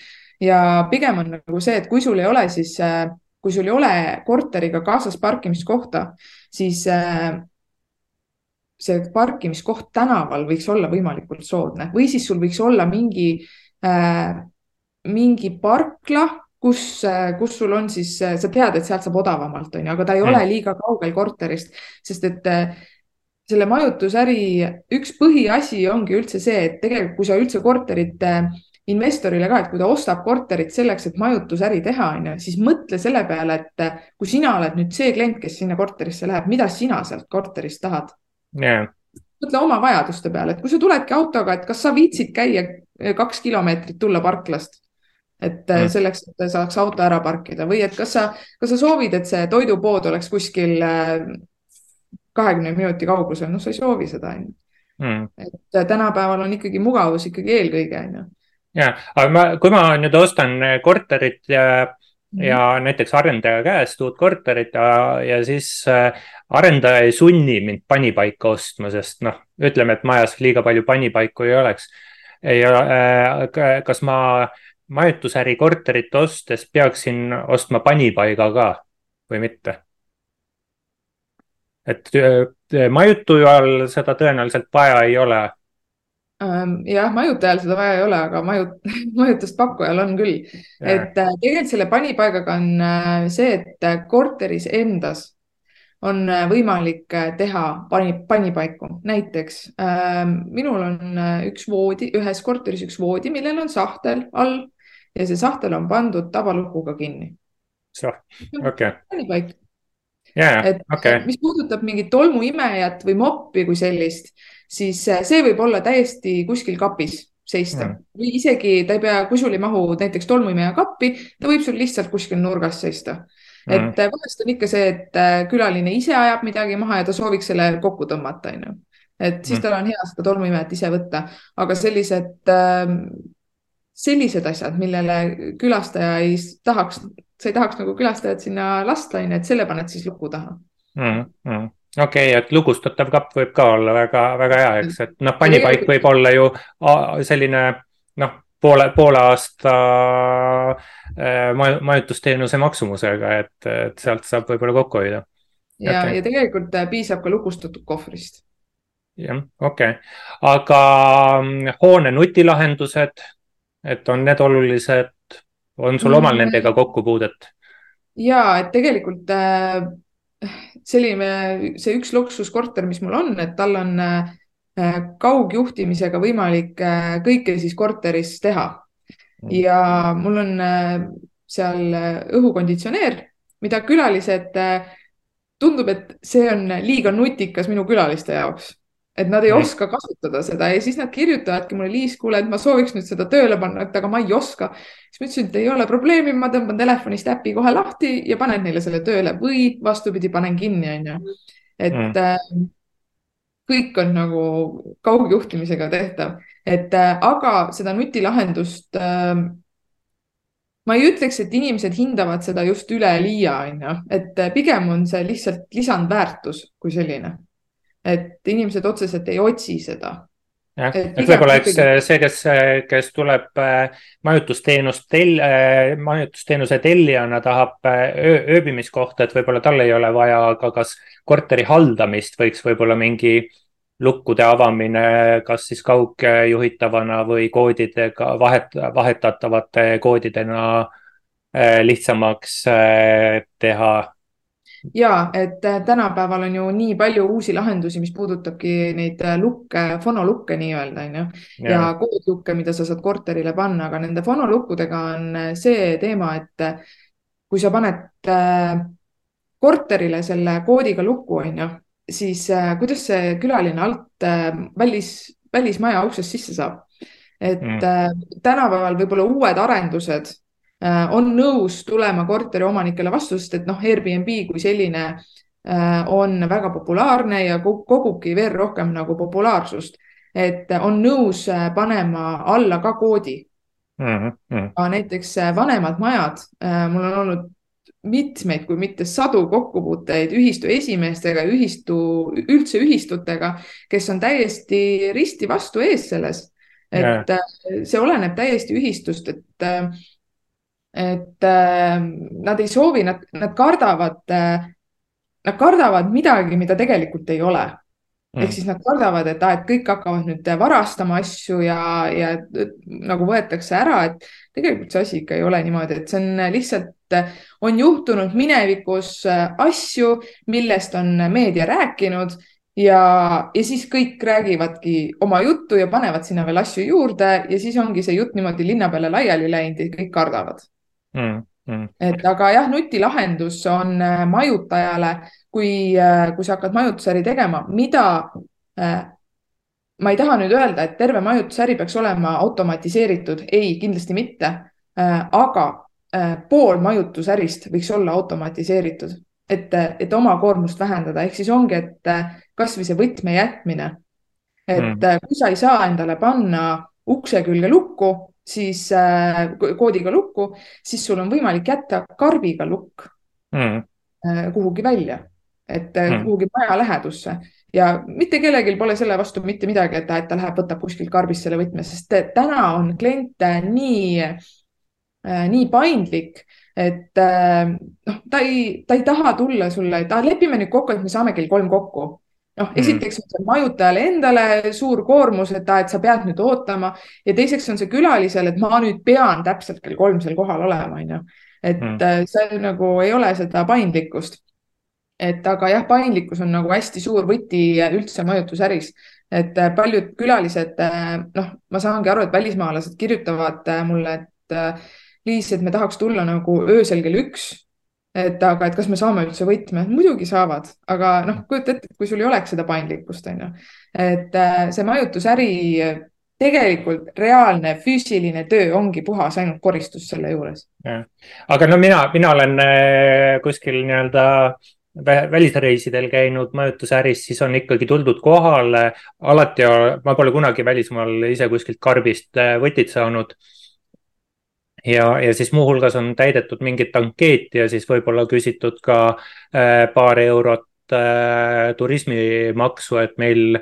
Speaker 2: ja pigem on nagu see, et kui sul ei ole siis äh,, kui sul ei ole korteriga kaasas parkimiskohta, siis äh, see parkimiskoht tänaval võiks olla võimalikult soodne või siis sul võiks olla mingi äh,, mingi parkla, kus, äh, kus sul on siis, sa tead, et sealt saab odavamalt, on ju, aga ta ei mm. ole liiga kaugel korterist, sest et selle majutusäri üks põhiasi ongi üldse see, et tegelikult, kui sa üldse korterit äh, investorile ka, et kui ta ostab korterit selleks, et majutusäri teha, on ju, siis mõtle selle peale, et äh, kui sina oled nüüd see klient, kes sinna korterisse läheb, mida sina sealt korterist tahad
Speaker 1: yeah.?
Speaker 2: mõtle oma vajaduste peale, et kui sa tuledki autoga, et kas sa viitsid käia äh, kaks kilomeetrit tulla parklast, et mm. selleks, et saaks auto ära parkida või et kas sa, kas sa soovid, et see toidupood oleks kuskil kahekümne minuti kaugusel, noh, sa ei soovi seda, onju. Hmm. et äh, tänapäeval on ikkagi mugavus ikkagi eelkõige, onju.
Speaker 1: Ja, aga ma, kui ma nüüd ostan äh, korterit ja -hmm. ja näiteks arendaja käest uut korterit ja, ja siis äh, arendaja ei sunni mind panipaika ostma, sest noh, ütleme, et majas liiga palju panipaiku ei oleks. ei ole äh,, kas ma majutusäri korterit ostes peaksin ostma panipaiga ka või mitte? et majutujal seda tõenäoliselt vaja ei ole.
Speaker 2: Ähm, jah, majutajal seda vaja ei ole, aga majut-, majutust pakkujal on küll. et äh, tegelikult selle panipaigaga on äh, see, et korteris endas on võimalik teha pani, panipaiku. näiteks äh, minul on üks voodi, ühes korteris üks voodi, millel on sahtel all ja see sahtel on pandud tabalukuga kinni.
Speaker 1: okei
Speaker 2: panipaik
Speaker 1: yeah,.
Speaker 2: et okay. mis puudutab mingit tolmuimejat või moppi kui sellist, siis äh, see võib olla täiesti kuskil kapis seista mm. või isegi ta ei pea, kui sul ei mahu näiteks tolmuimeja kappi, ta võib sul lihtsalt kuskil nurgas seista mm.. et äh, vahest on ikka see, et äh, külaline ise ajab midagi maha ja ta sooviks selle kokku tõmmata, onju. et siis mm. tal on hea seda tolmuimejat ise võtta, aga sellised, ähm, sellised asjad, millele külastaja ei tahaks sa ei tahaks nagu külastajat sinna lasta, onju, et selle paned siis luku taha
Speaker 1: mm. -hmm okei okay,, et lugustatav kapp võib ka olla väga-väga hea, eks, et noh, panipaik võib olla ju selline noh, poole, poole aasta äh, majutusteenuse maksumusega, et, et sealt saab võib-olla kokku hoida.
Speaker 2: ja okay., ja tegelikult äh, piisab ka lukustatud kohvrist.
Speaker 1: jah, okei okay., aga mm, hoone nutilahendused, et on need olulised on sul omal mm. nendega kokkupuudet?
Speaker 2: ja, et tegelikult äh, selline, see üks luksuskorter, mis mul on, et tal on äh, kaugjuhtimisega võimalik äh, kõike siis korteris teha. Mm. ja mul on seal õhukonditsioneer, mida külalised, tundub, et see on liiga nutikas minu külaliste jaoks et nad ei mm. oska kasutada seda ja siis nad kirjutavadki mulle, Liis, kuule, et ma sooviks nüüd seda tööle panna, et aga ma ei oska. siis ma ütlesin, et ei ole probleemi, ma tõmban telefonist äpi kohe lahti ja panen neile selle tööle või vastupidi, panen kinni, onju. et mm. äh, kõik on nagu kaugjuhtimisega tehtav, et äh, aga seda nutilahendust äh, ma ei ütleks, et inimesed hindavad seda just üleliia, onju, et äh, pigem on see lihtsalt lisandväärtus kui selline. Et inimesed otseselt ei otsi seda.
Speaker 1: jah, et võib-olla eks see, kes, kes tuleb äh, majutusteenust tel-, äh, majutusteenuse tellijana tahab öö, ööbimiskohta, et võib-olla tal ei ole vaja ka kas korteri haldamist, võiks võib-olla mingi lukkude avamine, kas siis kaugjuhitavana või koodidega, vahet, vahetatavate koodidena äh, lihtsamaks äh, teha
Speaker 2: ja et äh, tänapäeval on ju nii palju uusi lahendusi, mis puudutabki neid lukke, fonolukke nii-öelda onju ja, ja koodlukke, mida sa saad korterile panna, aga nende fonolukkudega on see teema, et kui sa paned korterile selle koodiga lukku onju siis äh, kuidas see külaline alt äh, välis, välismaja uksest sisse saab? et mm. äh, tänapäeval võib-olla uued arendused äh, on nõus tulema korteriomanikele vastu, sest et noh, Airbnb kui selline äh, on väga populaarne ja kogubki veel rohkem nagu populaarsust, et on nõus äh, panema alla ka koodi mm. -hmm. aga näiteks äh, vanemad majad äh,, mul on olnud mitmeid, kui mitte sadu kokkupuuteid ühistu esimeestega, ühistu, üldse ühistutega, kes on täiesti risti vastu ees selles. et yeah. see oleneb täiesti ühistust, et, et nad ei soovi, nad, nad kardavad, nad kardavad midagi, mida tegelikult ei ole. Mm.. ehk siis nad kardavad, et, et kõik hakkavad nüüd varastama asju ja, ja nagu võetakse ära, et tegelikult see asi ikka ei ole niimoodi, et see on lihtsalt on juhtunud minevikus äh, asju, millest on meedia rääkinud ja, ja siis kõik räägivadki oma juttu ja panevad sinna veel asju juurde ja siis ongi see jutt niimoodi linna peale laiali läinud ja kõik kardavad mm. Mm. et aga jah, nutilahendus on äh, majutajale, kui, äh, kui sa hakkad majutusäri tegema, mida äh, ma ei taha nüüd öelda, et terve majutusäri peaks olema automatiseeritud, ei, kindlasti mitte aga pool majutusärist võiks olla automatiseeritud, et, et oma koormust vähendada, ehk siis ongi, et kasvõi see võtme jätmine. et mm. kui sa ei saa endale panna ukse külge lukku, siis äh, koodiga lukku, siis sul on võimalik jätta karbiga lukk mm. kuhugi välja, et mm. kuhugi maja lähedusse ja mitte kellelgi pole selle vastu mitte midagi, et ta, et ta läheb, võtab kuskilt karbist selle võtme, sest täna on kliente nii Äh, nii paindlik, et äh, noh, ta ei, ta ei taha tulla sulle, et ah, lepime nüüd kokku, et me saame kell kolm kokku. Noh, mhm. esiteks on see majutajale endale suur koormus, et, et sa pead nüüd ootama ja teiseks on see külalisele, et ma nüüd pean täpselt kell kolm seal kohal olema, onju. et mm. see nagu ei ole seda paindlikkust. et aga jah, paindlikkus on nagu hästi suur võti üldse majutusäris, et paljud külalised, noh, ma saangi aru, et välismaalased kirjutavad mulle, et Liis, et me tahaks tulla nagu öösel kell üks. Et aga, et kas me saame üldse võtme, muidugi saavad, aga noh, kujuta ette, kui sul ei oleks seda paindlikkust, on ju. et äh, see majutusäri tegelikult reaalne füüsiline töö ongi puhas ainult koristus selle juures.
Speaker 1: aga no mina, mina olen äh, kuskil nii-öelda välisreisidel käinud majutusäris, siis on ikkagi tuldud kohale. alati, ma pole kunagi välismaal ise kuskilt karbist äh, võtit saanud ja, ja siis muuhulgas on täidetud mingit ankeeti ja siis võib-olla küsitud ka äh, paar eurot äh, turismimaksu, et meil,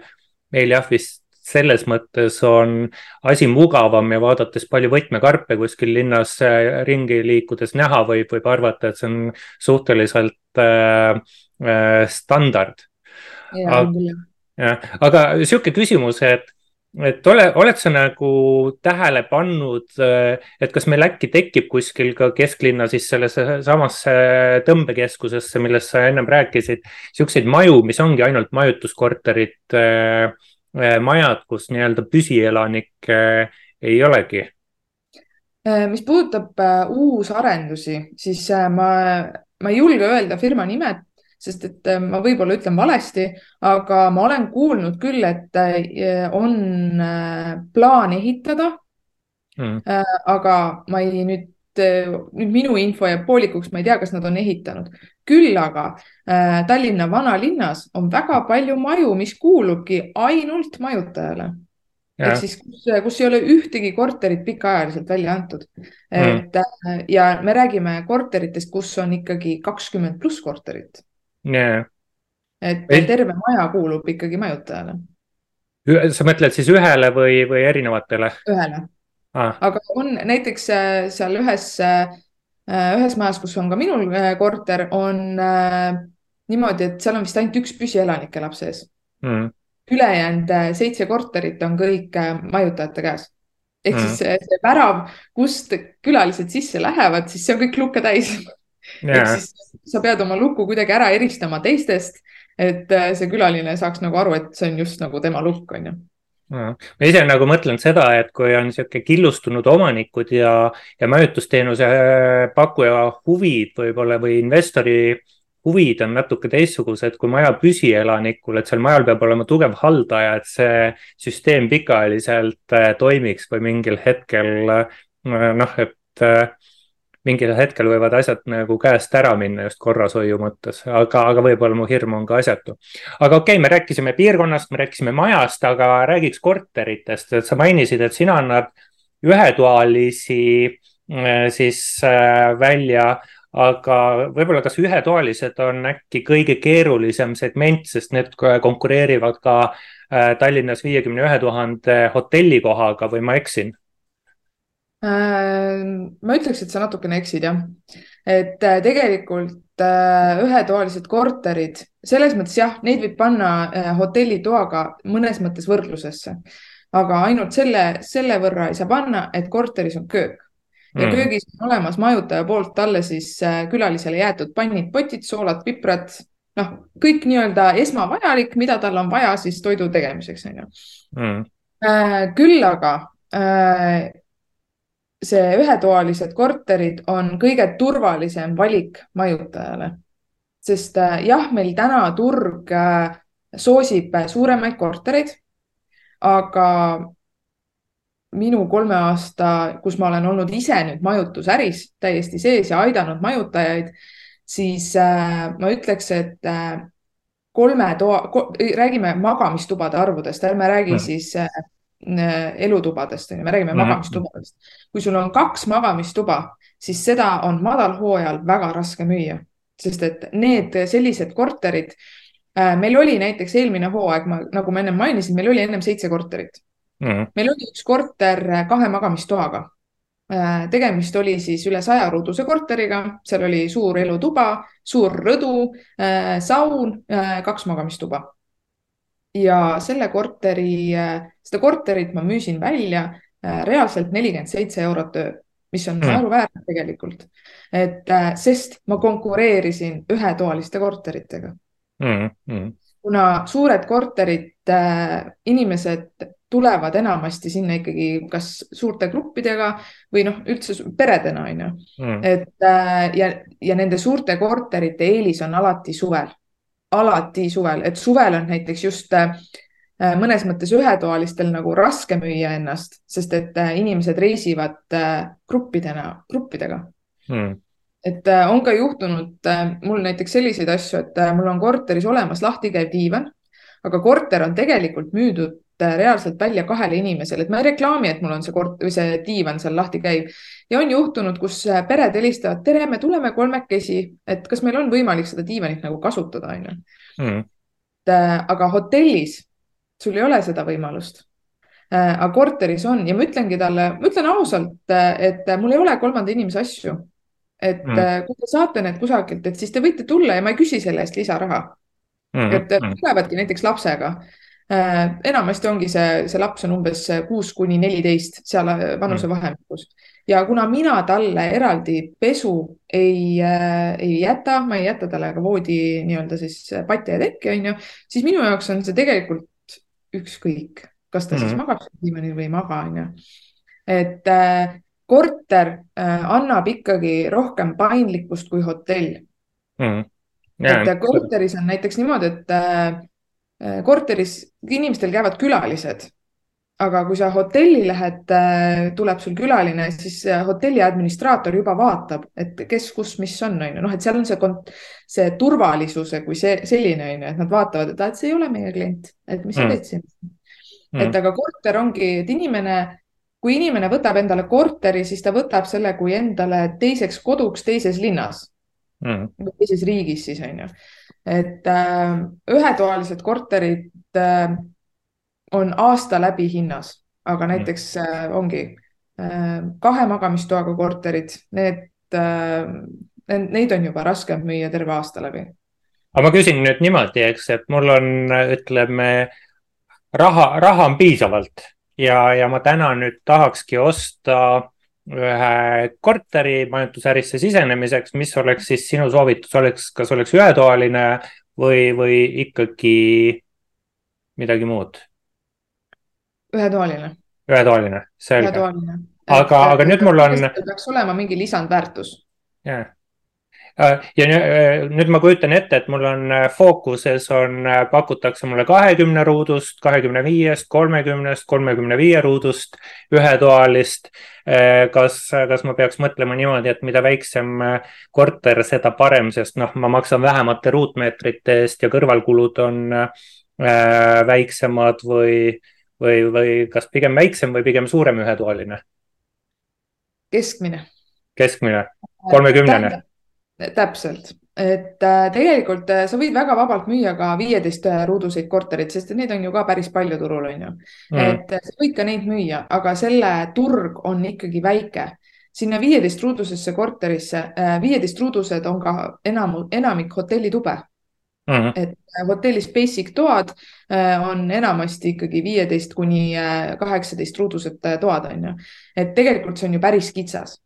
Speaker 1: meil jah, vist selles mõttes on asi mugavam ja vaadates palju võtmekarpe kuskil linnas äh, ringi liikudes näha võib, võib arvata, et see on suhteliselt äh, äh, standard. jah, aga sihuke küsimus, et et ole, oled sa nagu tähele pannud, et kas meil äkki tekib kuskil ka kesklinna siis sellesse samasse tõmbekeskusesse, millest sa ennem rääkisid, siukseid maju, mis ongi ainult majutuskorterid, majad, kus nii-öelda püsielanikke ei olegi?
Speaker 2: mis puudutab uusarendusi, siis ma, ma ei julge öelda firma nimed, sest et äh, ma võib-olla ütlen valesti, aga ma olen kuulnud küll, et äh, on plaan ehitada mm.. aga ma ei nüüd, nüüd minu info jääb poolikuks, ma ei tea, kas nad on ehitanud. küll aga Tallinna vanalinnas on väga palju maju, mis kuulubki ainult majutajale ehk siis, kus, kus ei ole ühtegi korterit pikaajaliselt välja antud. et mm. ja me räägime korteritest, kus on ikkagi kakskümmend pluss korterit
Speaker 1: yeah..
Speaker 2: et Ei... terve maja kuulub ikkagi majutajale.
Speaker 1: sa mõtled siis ühele või, või erinevatele?
Speaker 2: ühele ah.. aga on näiteks äh, seal ühes, äh, ühes majas, kus on ka minul korter, on niimoodi, et seal on vist ainult üks püsielanik elab sees mm ülejäänud äh, seitse korterit on kõik äh, majutajate käes. ehk mm. siis see, värav, kust külalised sisse lähevad, siis see on kõik lukke täis. ehk siis sa pead oma luku kuidagi ära eristama teistest, et äh, see külaline saaks nagu aru, et see on just nagu tema lukk, on ju.
Speaker 1: Ma ise nagu mõtlen seda, et kui on niisugune killustunud omanikud ja, ja majutusteenuse pakkuja huvid võib-olla või investori huvid on natuke teistsugused kui maja püsielanikul, et seal majal peab olema tugev haldaja, et see süsteem pikaajaliselt äh, toimiks või mingil hetkel äh, noh, et äh, mingil hetkel võivad asjad nagu käest ära minna just korrashoiu mõttes, aga, aga võib-olla mu hirm on ka asjatu. aga okei okay,, me rääkisime piirkonnast, me rääkisime majast, aga räägiks korteritest, et sa mainisid, et sina annad ühetoalisi siis välja aga võib-olla kas ühetoalised on äkki kõige keerulisem segment, sest need konkureerivad ka äh, Tallinnas viiekümne ühe tuhande hotellikohaga või ma eksin?
Speaker 2: Äh, ma ütleks, et sa natukene eksid jah, et äh, tegelikult ühetoalised korterid, selles mõttes jah, neid võib panna hotellitoaga mõnes mõttes võrdlusesse, aga ainult selle, selle võrra ei saa panna, et korteris on köök ja mm. köögis on olemas majutaja poolt talle siis äh, külalisele jäetud pannid, potid, soolad, piprad, noh, kõik nii-öelda esmavajalik, mida tal on vaja siis toidu tegemiseks, on ju. Mm. Äh, küll aga äh, see ühetoalised korterid on kõige turvalisem valik majutajale, sest jah, meil täna turg soosib suuremaid kortereid, aga minu kolme aasta, kus ma olen olnud ise nüüd majutusäris täiesti sees ja aidanud majutajaid, siis äh, ma ütleks, et äh, kolme toa ko,, räägime magamistubade arvudest, ärme räägi mm. siis äh, elutubadest, on ju, me räägime mm. magamistubadest. kui sul on kaks magamistuba, siis seda on madalhooajal väga raske müüa, sest et need sellised korterid äh,, meil oli näiteks eelmine hooaeg, nagu ma ennem mainisin, meil oli ennem seitse korterit mm.. meil oli üks korter kahe magamistoaga. Äh, tegemist oli siis üle saja ruuduse korteriga, seal oli suur elutuba, suur rõdu, äh, saun, äh, kaks magamistuba. Ja selle korteri, seda korterit ma müüsin välja reaalselt nelikümmend seitse eurot öö mis on mm. naeruväärne tegelikult. et sest ma konkureerisin ühetoaliste korteritega mm. Mm. kuna suured korterid äh,, inimesed tulevad enamasti sinna ikkagi kas suurte gruppidega või noh, üldse peredena on ju mm.. et äh, ja, ja nende suurte korterite eelis on alati suvel, alati suvel, et suvel on näiteks just äh, mõnes mõttes ühetoalistel nagu raske müüa ennast, sest et äh, inimesed reisivad gruppidena, gruppidega mm et on ka juhtunud mul näiteks selliseid asju, et mul on korteris olemas lahtikäiv diivan, aga korter on tegelikult müüdud Äh, reaalselt välja kahele inimesele, et ma ei reklaami, et mul on see kort või see diivan seal lahti käiv. Ja on juhtunud, kus äh, pered helistavad, tere, me tuleme kolmekesi, et kas meil on võimalik seda diivanit nagu kasutada, on ju. Mm. Äh, aga hotellis sul ei ole seda võimalust. aga korteris on ja ma ütlengi talle, ma ütlen ausalt, et mul ei ole kolmanda inimese asju. et mm. kui te saate need kusagilt, et siis te võite tulla ja ma ei küsi selle eest lisaraha mm. et mm. tulevadki näiteks lapsega Äh, enamasti ongi see, see laps on umbes kuus kuni neliteist, seal äh, vanusevahemikus mm. Ja kuna mina talle eraldi pesu ei äh,, ei jäta, ma ei jäta talle ka voodi nii-öelda siis patja ja tekki, onju, siis minu jaoks on see tegelikult ükskõik, kas ta mm. siis magab diivanil või ei maga, onju. et äh, korter äh, annab ikkagi rohkem paindlikkust kui hotell mm et korteris on näiteks niimoodi, et korteris inimestel käivad külalised aga kui sa hotelli lähed, äh, tuleb sul külaline, siis hotelli administraator juba vaatab, et kes, kus, mis on, on ju, noh, et seal on see, see turvalisuse kui see selline on ju, et nad vaatavad, et, et see ei ole meie klient, et mis sa mm. teed siin? Mm.. et aga korter ongi, et inimene, kui inimene võtab endale korteri, siis ta võtab selle kui endale teiseks koduks teises linnas. Mm.. teises riigis siis on ju, et äh, ühetoalised korterid äh, on aasta läbi hinnas, aga näiteks äh, ongi äh, kahe magamistoaga korterid, need äh,, neid on juba raskem müüa terve aasta läbi.
Speaker 1: aga ma küsin nüüd niimoodi, eks, et mul on, ütleme, raha, raha on piisavalt ja, ja ma täna nüüd tahakski osta ühe korteri majutusärisse sisenemiseks, mis oleks siis sinu soovitus, oleks, kas oleks ühetoaline või, või ikkagi midagi muud?
Speaker 2: Ühetoaline.
Speaker 1: ühetoaline, selge.
Speaker 2: ühetoaline.
Speaker 1: aga, aga nüüd mul on.
Speaker 2: peaks olema mingi lisandväärtus.
Speaker 1: äh, ja äh, nüüd ma kujutan ette, et mul on äh, fookuses on, pakutakse mulle kahekümne ruudust, kahekümne viiest, kolmekümnest, kolmekümne viie ruudust ühetoalist. kas, kas ma peaks mõtlema niimoodi, et mida väiksem korter, seda parem, sest noh, ma maksan vähemate ruutmeetrite eest ja kõrvalkulud on väiksemad või või, või kas pigem väiksem või pigem suurem ühetoaline?
Speaker 2: keskmine.
Speaker 1: keskmine, kolmekümnene.
Speaker 2: täpselt, et äh, tegelikult äh, sa võid väga vabalt müüa ka viieteist ruuduseid korterid, sest need on ju ka päris palju turul, on ju. Mm.. et äh, sa võid ka neid müüa, aga selle turg on ikkagi väike. Sinna viieteist ruudusesse korterisse, viieteist ruudused on ka enam, enamik hotellitube Mm -hmm. et äh, hotellis basic toad äh, on enamasti ikkagi viieteist kuni äh, kaheksateist ruudused toad, on ju. et tegelikult see on ju päris kitsas.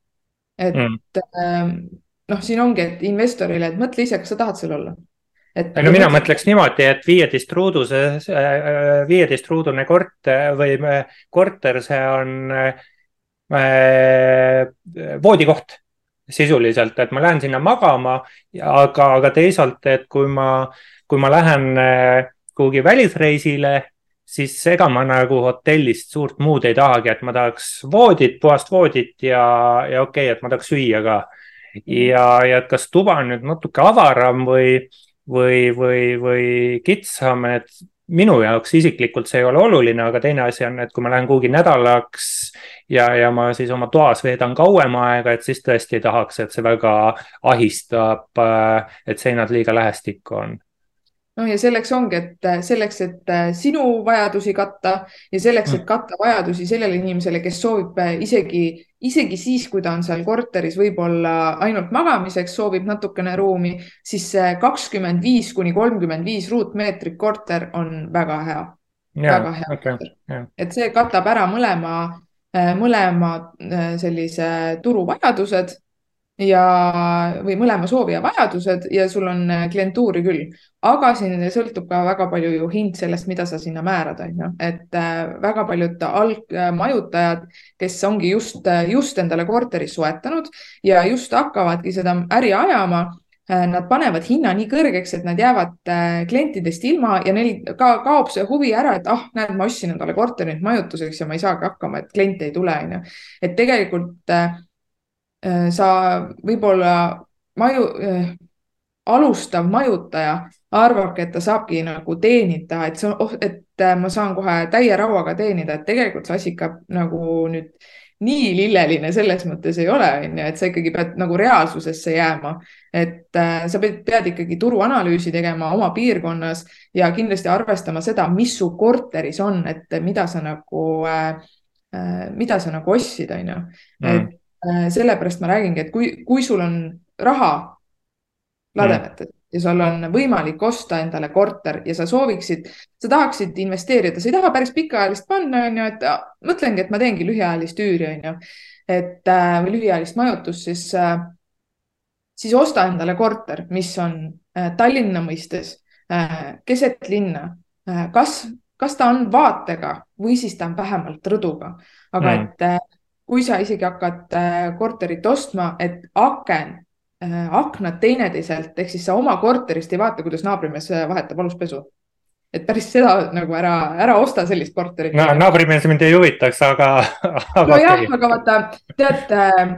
Speaker 2: et mm -hmm. noh, siin ongi, et investorile, et mõtle ise, kas sa tahad seal olla.
Speaker 1: et. no mina mõtleks niimoodi, et viieteist ruuduse, viieteist ruudune korter või korter, see on voodikoht sisuliselt, et ma lähen sinna magama, aga, aga teisalt, et kui ma, kui ma lähen äh, kuhugi välisreisile, siis ega ma nagu hotellist suurt muud ei tahagi, et ma tahaks voodit, puhast voodit ja, ja okei okay,, et ma tahaks süüa ka. ja, ja kas tuba on nüüd natuke avaram või, või, või, või kitsam, et minu jaoks isiklikult see ei ole oluline, aga teine asi on, et kui ma lähen kuhugi nädalaks ja, ja ma siis oma toas veedan kauem aega, et siis tõesti ei tahaks, et see väga ahistab, äh, et seinad liiga lähestikku on
Speaker 2: noh, ja selleks ongi, et äh, selleks, et äh, sinu vajadusi katta ja selleks, et mm. katta vajadusi sellele inimesele, kes soovib äh, isegi, isegi siis, kui ta on seal korteris võib-olla ainult magamiseks, soovib natukene ruumi, siis kakskümmend viis kuni kolmkümmend viis ruutmeetrit korter on väga hea. väga hea okay,. et see katab ära mõlema, mõlema sellise turuvajadused ja, või mõlema soovi ja vajadused ja sul on äh, klientuuri küll, aga siin sõltub ka väga palju ju hind sellest, mida sa sinna määrad, on ju, et äh, väga paljud algmajutajad, kes ongi just, äh, just endale korteri soetanud ja just hakkavadki seda äri ajama Nad panevad hinna nii kõrgeks, et nad jäävad klientidest ilma ja neil ka kaob see huvi ära, et ah, näed, ma ostsin endale korteri nüüd majutuseks ja ma ei saagi hakkama, et kliente ei tule, onju. et tegelikult Äh, sa võib-olla maju äh,, alustav majutaja arvabki, et ta saabki nagu teenida, et see, oh, et äh, ma saan kohe täie rauaga teenida, et tegelikult see asi ikka nagu nüüd nii lilleline selles mõttes ei ole, on ju, et sa ikkagi pead nagu reaalsusesse jääma. et äh, sa pead, pead ikkagi turuanalüüsi tegema oma piirkonnas ja kindlasti arvestama seda, mis su korteris on, et mida sa nagu äh,, äh mida sa nagu ostsid, on ju. Mm. et Äh, sellepärast ma räägingi, et kui, kui sul on raha lademetes mm. ja sul on võimalik osta endale korter ja sa sooviksid, sa tahaksid investeerida, sa ei taha päris pikaajalist panna, on ju, et mõtlengi, et ma teengi lühiajalist üüri, on ju. et äh, või lühiajalist majutust, siis, äh, siis osta endale korter, mis on Tallinna mõistes keset linna. kas, kas ta on vaatega või siis ta on vähemalt rõduga, aga mm. et kui sa isegi hakkad äh, korterit ostma, et aken aknad teineteiselt, ehk siis sa oma korterist ei vaata, kuidas naabrimees vahetab aluspesu. Et päris seda nagu ära, ära osta sellist korterit.
Speaker 1: No,. naabrimees mind ei huvitaks, aga,
Speaker 2: nojah, aga vaata, tead, äh,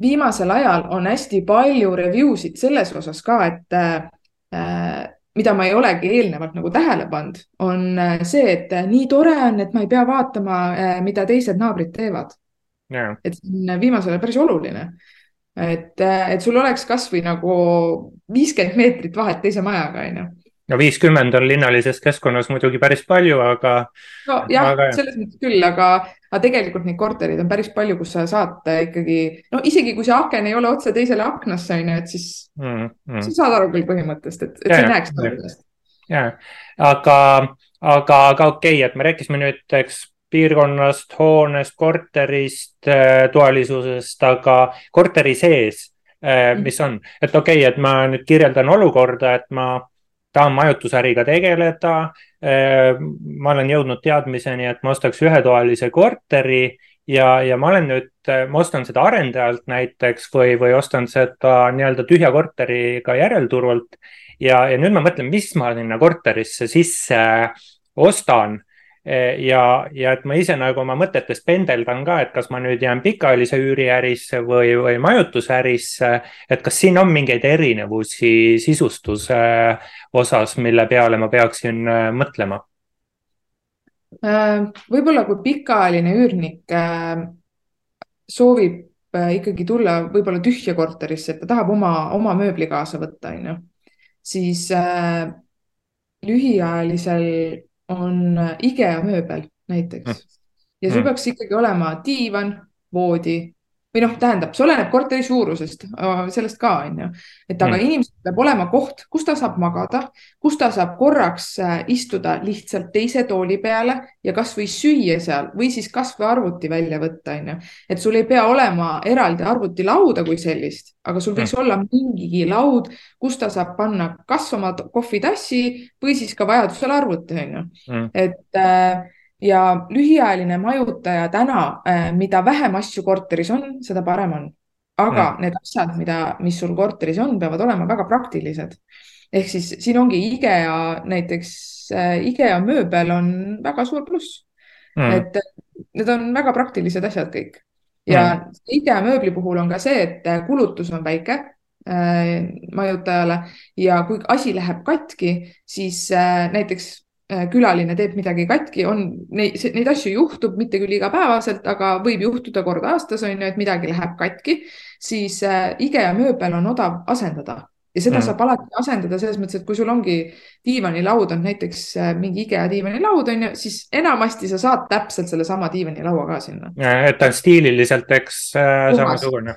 Speaker 2: viimasel ajal on hästi palju review sid selles osas ka, et äh, mida ma ei olegi eelnevalt nagu tähele pannud, on äh, see, et äh, nii tore on, et ma ei pea vaatama, mida teised naabrid teevad yeah.. et see on viimasel ajal päris oluline. et, et sul oleks kasvõi nagu viiskümmend meetrit vahet teise majaga, onju
Speaker 1: no viiskümmend on linnalises keskkonnas muidugi päris palju, aga.
Speaker 2: nojah, selles mõttes küll, aga, aga tegelikult neid korterid on päris palju, kus sa saad ikkagi, no isegi kui see aken ei ole otse teisele aknasse, on ju, et siis mm, mm. sa saad aru küll põhimõttest, et, et ja, sa ei näeks
Speaker 1: ja, aga, aga, aga okei okay,, et me rääkisime nüüd, eks piirkonnast, hoonest, korterist, äh, toalisusest, aga korteri sees, äh, mis on, et okei okay,, et ma nüüd kirjeldan olukorda, et ma tahan majutusäriga tegeleda. Äh, ma olen jõudnud teadmiseni, et ma ostaks ühetoalise korteri ja, ja ma olen nüüd, ma ostan seda arendajalt näiteks või, või ostan seda nii-öelda tühja korteriga järelturult. ja, ja nüüd ma mõtlen, mis ma sinna korterisse sisse ostan ja, ja et ma ise nagu oma mõtetes pendeldan ka, et kas ma nüüd jään pikaajalise üüriärisse või, või majutusärisse. et kas siin on mingeid erinevusi sisustuse osas, mille peale ma peaksin äh, mõtlema?
Speaker 2: Äh, võib-olla kui pikaajaline üürnik äh, soovib ikkagi tulla võib-olla tühja korterisse, et ta tahab oma, oma mööbli kaasa võtta, on ju, siis lühiajalisel on äh, IKEA mööbel näiteks mm. ja sul mm. peaks ikkagi olema diivan, voodi või noh, tähendab, see oleneb korteri suurusest, sellest ka on ju, et aga mm. inimesel peab olema koht, kus ta saab magada, kus ta saab korraks äh, istuda lihtsalt teise tooli peale ja kasvõi süüa seal või siis kasvõi arvuti välja võtta, on ju. et sul ei pea olema eraldi arvutilauda kui sellist, aga sul võiks mm. olla mingigi laud, kus ta saab panna kas oma kohvitassi või siis ka vajadusel arvuti, on ju, mm. et äh, ja lühiajaline majutaja täna, äh, mida vähem asju korteris on, seda parem on. aga mm. need asjad, mida, mis sul korteris on, peavad olema väga praktilised. ehk siis siin ongi IKEA näiteks, äh, IKEA mööbel on väga suur pluss mm.. et need on väga praktilised asjad kõik ja mm. IKEA mööbli puhul on ka see, et kulutus on väike äh, majutajale ja kui asi läheb katki, siis äh, näiteks Äh, külaline teeb midagi katki, on neid, neid asju juhtub, mitte küll igapäevaselt, aga võib juhtuda kord aastas on ju, et midagi läheb katki, siis äh, IKEA mööbel on odav asendada ja seda mm. saab alati asendada selles mõttes, et kui sul ongi diivanilaud on näiteks äh, mingi IKEA diivanilaud on ju, siis enamasti sa saad täpselt sellesama diivanilaua ka sinna.
Speaker 1: et ta on stiililiselt, eks äh, samasugune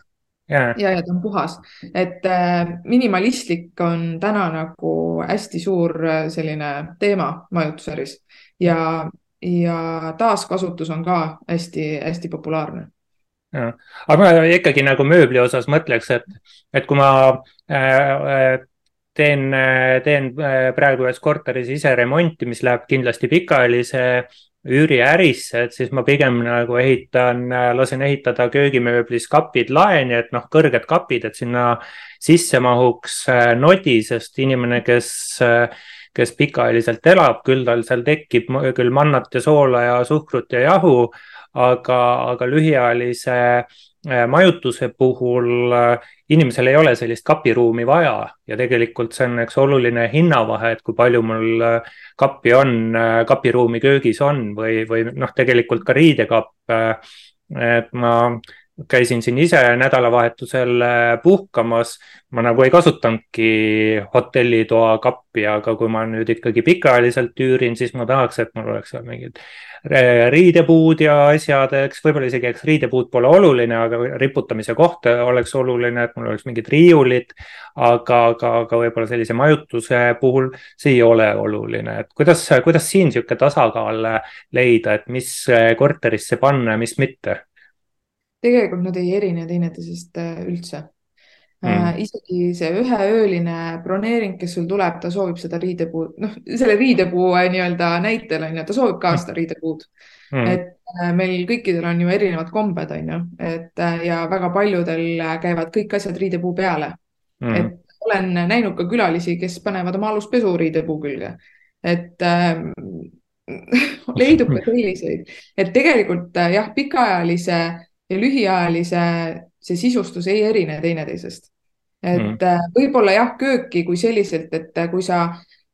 Speaker 2: ja, ja, ta on puhas, et äh, minimalistlik on täna nagu hästi suur äh, selline teema majutusäris. Ja, ja taaskasutus on ka hästi-hästi populaarne.
Speaker 1: aga ma ikkagi nagu mööbli osas mõtleks, et, et kui ma äh, teen, teen äh, praegu ühes korteris ise remonti, mis läheb kindlasti pikaajalise üüriärisse, et siis ma pigem nagu ehitan, lasen ehitada köögimööblis kapid laeni, et noh, kõrged kapid, et sinna sisse mahuks äh, nodi, sest inimene, kes, äh, kes pikaajaliselt elab, küll tal seal tekib küll mannat ja soola ja suhkrut ja jahu, aga, aga lühiajalise äh, majutuse puhul inimesel ei ole sellist kapiruumi vaja ja tegelikult see on üks oluline hinnavahe, et kui palju mul äh, kappi on, äh, kapiruumi köögis on või, või noh, tegelikult ka riidekapp. Äh, et ma käisin siin ise nädalavahetusel puhkamas, ma nagu ei kasutanudki hotellitoa kappi, aga kui ma nüüd ikkagi pikaajaliselt üürin, siis ma tahaks, et mul oleks seal mingid riidepuud ja asjad, eks võib-olla isegi, eks riidepuud pole oluline, aga riputamise koht oleks oluline, et mul oleks mingid riiulid. aga, aga, aga võib-olla sellise majutuse puhul see ei ole oluline, et kuidas, kuidas siin niisugune tasakaal leida, et mis korterisse panna ja mis mitte?
Speaker 2: Tegelikult nad ei erine teineteisest äh, üldse. Mm.. isegi see üheööline broneering, kes sul tuleb, ta soovib seda riidepuud, noh, selle riidepuu äh, nii-öelda näitel on ju, ta soovib ka hmm. seda riidepuud. Mm.. et meil kõikidel on ju erinevad kombed, on ju, et ja väga paljudel käivad kõik asjad riidepuu peale. Mm. et olen näinud ka külalisi, kes panevad oma alust pesuriidepuu külge, et äh, leidub ka selliseid, et tegelikult äh, jah, pikaajalise ja lühiajalise see sisustus ei erine teineteisest. et mm. Võib-olla jah, kööki kui selliselt, et äh, kui sa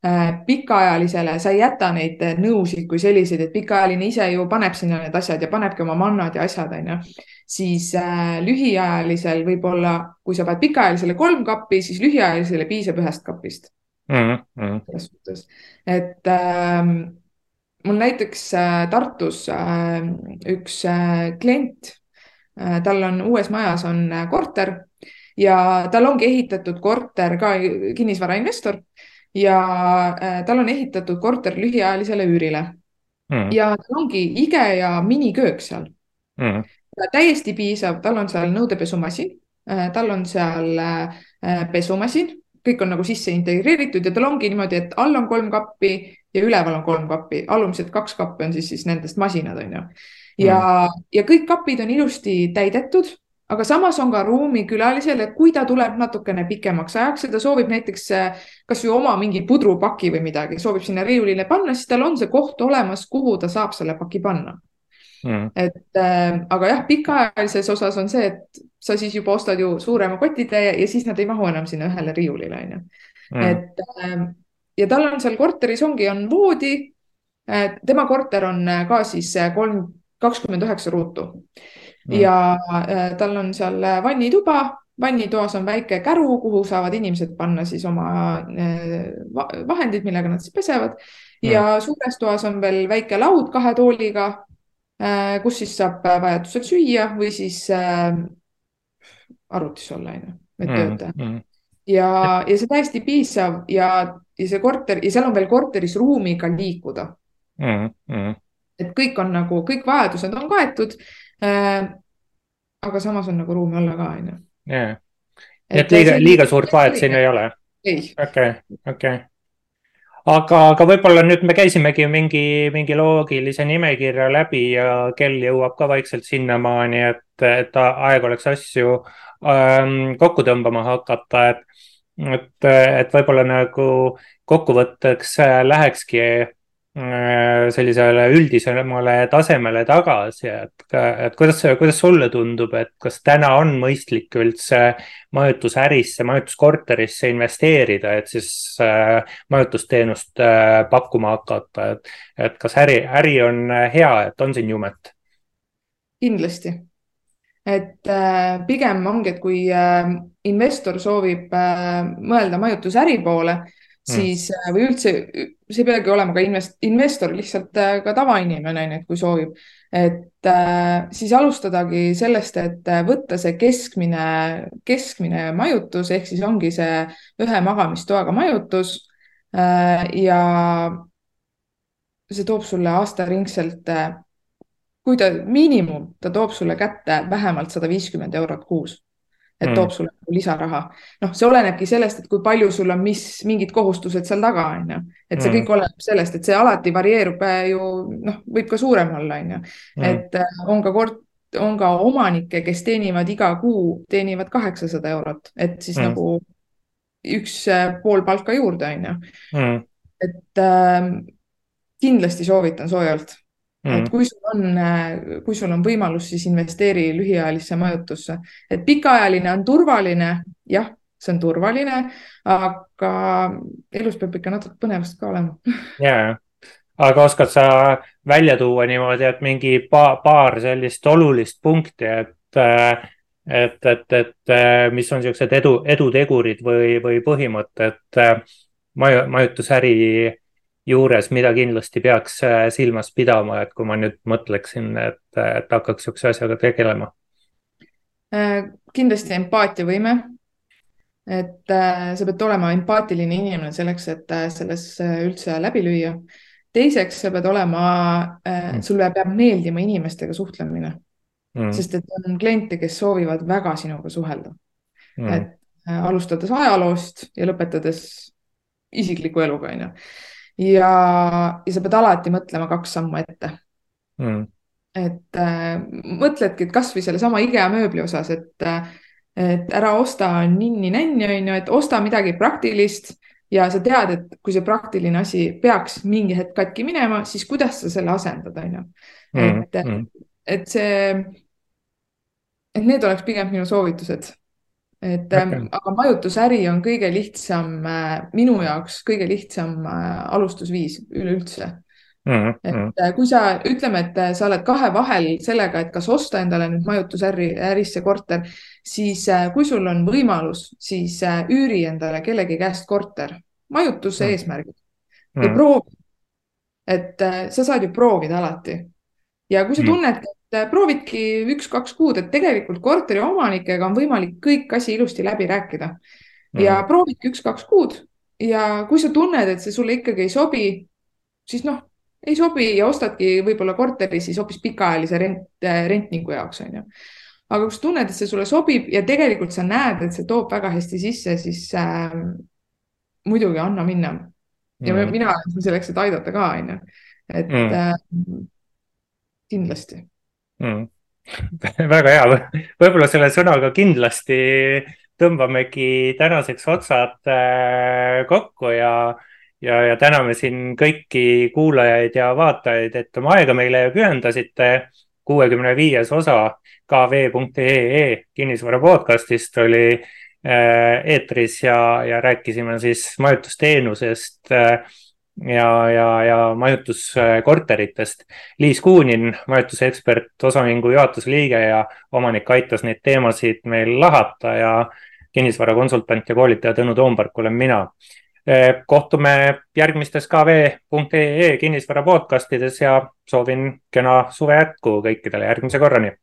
Speaker 2: äh, pikaajalisele, sa ei jäta neid nõusid kui selliseid, et pikaajaline ise ju paneb sinna need asjad ja panebki oma mannad ja asjad, onju. siis äh, lühiajalisel võib-olla, kui sa paned pikaajalisele kolm kappi, siis lühiajalisele piisab ühest kapist mm. -hmm. selles suhtes, et äh, mul näiteks äh, Tartus äh, üks äh, klient tal on uues majas on äh, korter ja tal ongi ehitatud korter ka kinnisvarainvestor ja äh, tal on ehitatud korter lühiajalisele üürile. Mm.. ja tal ongi ige ja miniköök seal. Mm.. täiesti piisav, tal on seal nõudepesumasin, tal on seal pesumasin, kõik on nagu sisse integreeritud ja tal ongi niimoodi, et all on kolm kappi ja üleval on kolm kappi, alumised kaks kappi on siis, siis nendest masinad, on ju ja mm., ja kõik kapid on ilusti täidetud, aga samas on ka ruumi külalisele, kui ta tuleb natukene pikemaks ajaks ja ta soovib näiteks äh, kasvõi oma mingi pudrupaki või midagi, soovib sinna riiulile panna, siis tal on see koht olemas, kuhu ta saab selle paki panna mm.. et äh, aga jah, pikaajalises osas on see, et sa siis juba ostad ju suurema kotitäie ja siis nad ei mahu enam sinna ühele riiulile, onju. Mm. et äh, ja tal on seal korteris ongi, on voodi äh,. tema korter on ka siis kolm kakskümmend üheksa ruutu mm. ja äh, tal on seal äh, vannituba, vannitoas on väike käru, kuhu saavad inimesed panna siis oma äh, vahendid, millega nad siis pesevad mm. ja suures toas on veel väike laud kahe tooliga, kus siis saab vajadusel süüa või siis arvutis olla, onju, et mm, töötada mm. ja, ja see täiesti piisav ja, ja see korter ja seal on veel korteris ruumi ka liikuda mm. Mm et kõik on nagu, kõik vajadused on kaetud äh,. aga samas on nagu ruumi olla ka, onju.
Speaker 1: jaa, et liiga, liiga suurt vahet siin ei ole?
Speaker 2: ei.
Speaker 1: okei, okei aga, aga võib-olla nüüd me käisimegi mingi, mingi loogilise nimekirja läbi ja kell jõuab ka vaikselt sinnamaani, et, et aeg oleks asju ähm, kokku tõmbama hakata, et, et, et võib-olla nagu kokkuvõtteks lähekski Äh, sellisele üldisemale tasemele tagasi, et, et kuidas, kuidas sulle tundub, et kas täna on mõistlik üldse majutusärisse, majutuskorterisse investeerida, et siis äh, majutusteenust äh, pakkuma hakata, et, et kas äri, äri on hea, et on siin jumet?
Speaker 2: kindlasti, et äh, pigem ongi, et kui äh, investor soovib äh, mõelda majutusäri poole Mm. siis mm. või üldse, see ei peagi olema ka invest-, investor, lihtsalt äh, ka tavainimene on ju, et kui soovib, et äh, siis alustadagi sellest, et äh, võtta see keskmine, keskmine majutus ehk siis ongi see ühe magamistoaga majutus ja see toob sulle aastaringselt kui ta miinimum, ta toob sulle kätte vähemalt sada viiskümmend eurot kuus et mm. toob sulle nagu lisaraha. noh, see olenebki sellest, et kui palju sul on, mis mingid kohustused seal taga on ju, et see mm. kõik oleneb sellest, et see alati varieerub äh, ju noh, võib ka suurem olla, on ju, mm. et äh, on ka kord on ka omanikke, kes teenivad iga kuu, teenivad kaheksasada eurot, et siis mm. nagu üks äh, pool palka juurde, on ju. Et äh, kindlasti soovitan soojalt Mm. et kui sul on, kui sul on võimalus, siis investeeri lühiajalisse majutusse, et pikaajaline on turvaline, jah, see on turvaline, aga elus peab ikka natuke põnevust ka olema.
Speaker 1: ja, aga oskad sa välja tuua niimoodi, et mingi pa paar sellist olulist punkti, et et, et, et mis on niisugused edu, edutegurid või, või põhimõtted maju, majutusäri juures, mida kindlasti peaks äh, silmas pidama, et kui ma nüüd mõtleksin, et, et hakkaks niisuguse asjaga tegelema?
Speaker 2: Äh, kindlasti empaatiavõime. et äh, sa pead olema empaatiline inimene selleks, et selles üldse läbi lüüa. teiseks, sa pead olema, mm. sulle peab meeldima inimestega suhtlemine mm.. sest et on kliente, kes soovivad väga sinuga suhelda mm.. et alustades ajaloost ja lõpetades isikliku eluga, onju ja, ja sa pead alati mõtlema kaks sammu ette mm.. et äh, mõtledki, et kasvõi sellesama IKEA mööbli osas, et äh, et ära osta ninni-nänni, on ju, et osta midagi praktilist ja sa tead, et kui see praktiline asi peaks mingi hetk katki minema, siis kuidas sa selle asendad, on ju.
Speaker 1: Mm,
Speaker 2: et mm, et see, et need oleks pigem minu soovitused. Et okay. Ähm, aga majutusäri on kõige lihtsam, äh, minu jaoks kõige lihtsam äh, alustusviis üleüldse Mm -hmm. et mm. äh, kui sa, ütleme, et sa oled kahe vahel sellega, et kas osta endale nüüd majutusäri, ärisse korter, siis kui sul on võimalus, siis üüri endale kellegi käest korter majutuse mm. eesmärgil ja mm. proovi. et sa saad ju proovida alati ja kui sa mm. tunned, et proovidki üks-kaks kuud, et tegelikult korteri omanikega on võimalik kõik asi ilusti läbi rääkida ja proovidki üks-kaks kuud ja kui sa tunned, et see sulle ikkagi ei sobi, siis noh ei sobi ja ostadki võib-olla korteri siis hoopis pikaajalise rent, äh, rentningu jaoks, on ju. aga kui sa tunned, et see sulle sobib ja tegelikult sa näed, et see toob väga hästi sisse, siis äh, muidugi anna minna. ja mm. mina olen siin selleks, et aidata ka, on ju. et mm. äh, kindlasti
Speaker 1: mm. väga hea, võib-olla selle sõnaga kindlasti tõmbamegi tänaseks otsad äh, kokku ja ja, ja täname siin kõiki kuulajaid ja vaatajaid, et oma aega meile pühendasite. kuuekümne viies osa kv.ee kinnisvara podcastist oli äh, eetris ja, ja rääkisime siis majutusteenusest äh, ja, ja, ja majutuskorteritest. Liis Kuunin, majutusekspert, osaühingu juhatuse liige ja omanik aitas neid teemasid meil lahata ja kinnisvarakonsultant ja koolitaja Tõnu Toompark olen mina Eh, kohtume järgmistes kv.ee kinnisvara podcastides ja soovin kena suve jätku kõikidele järgmise korrani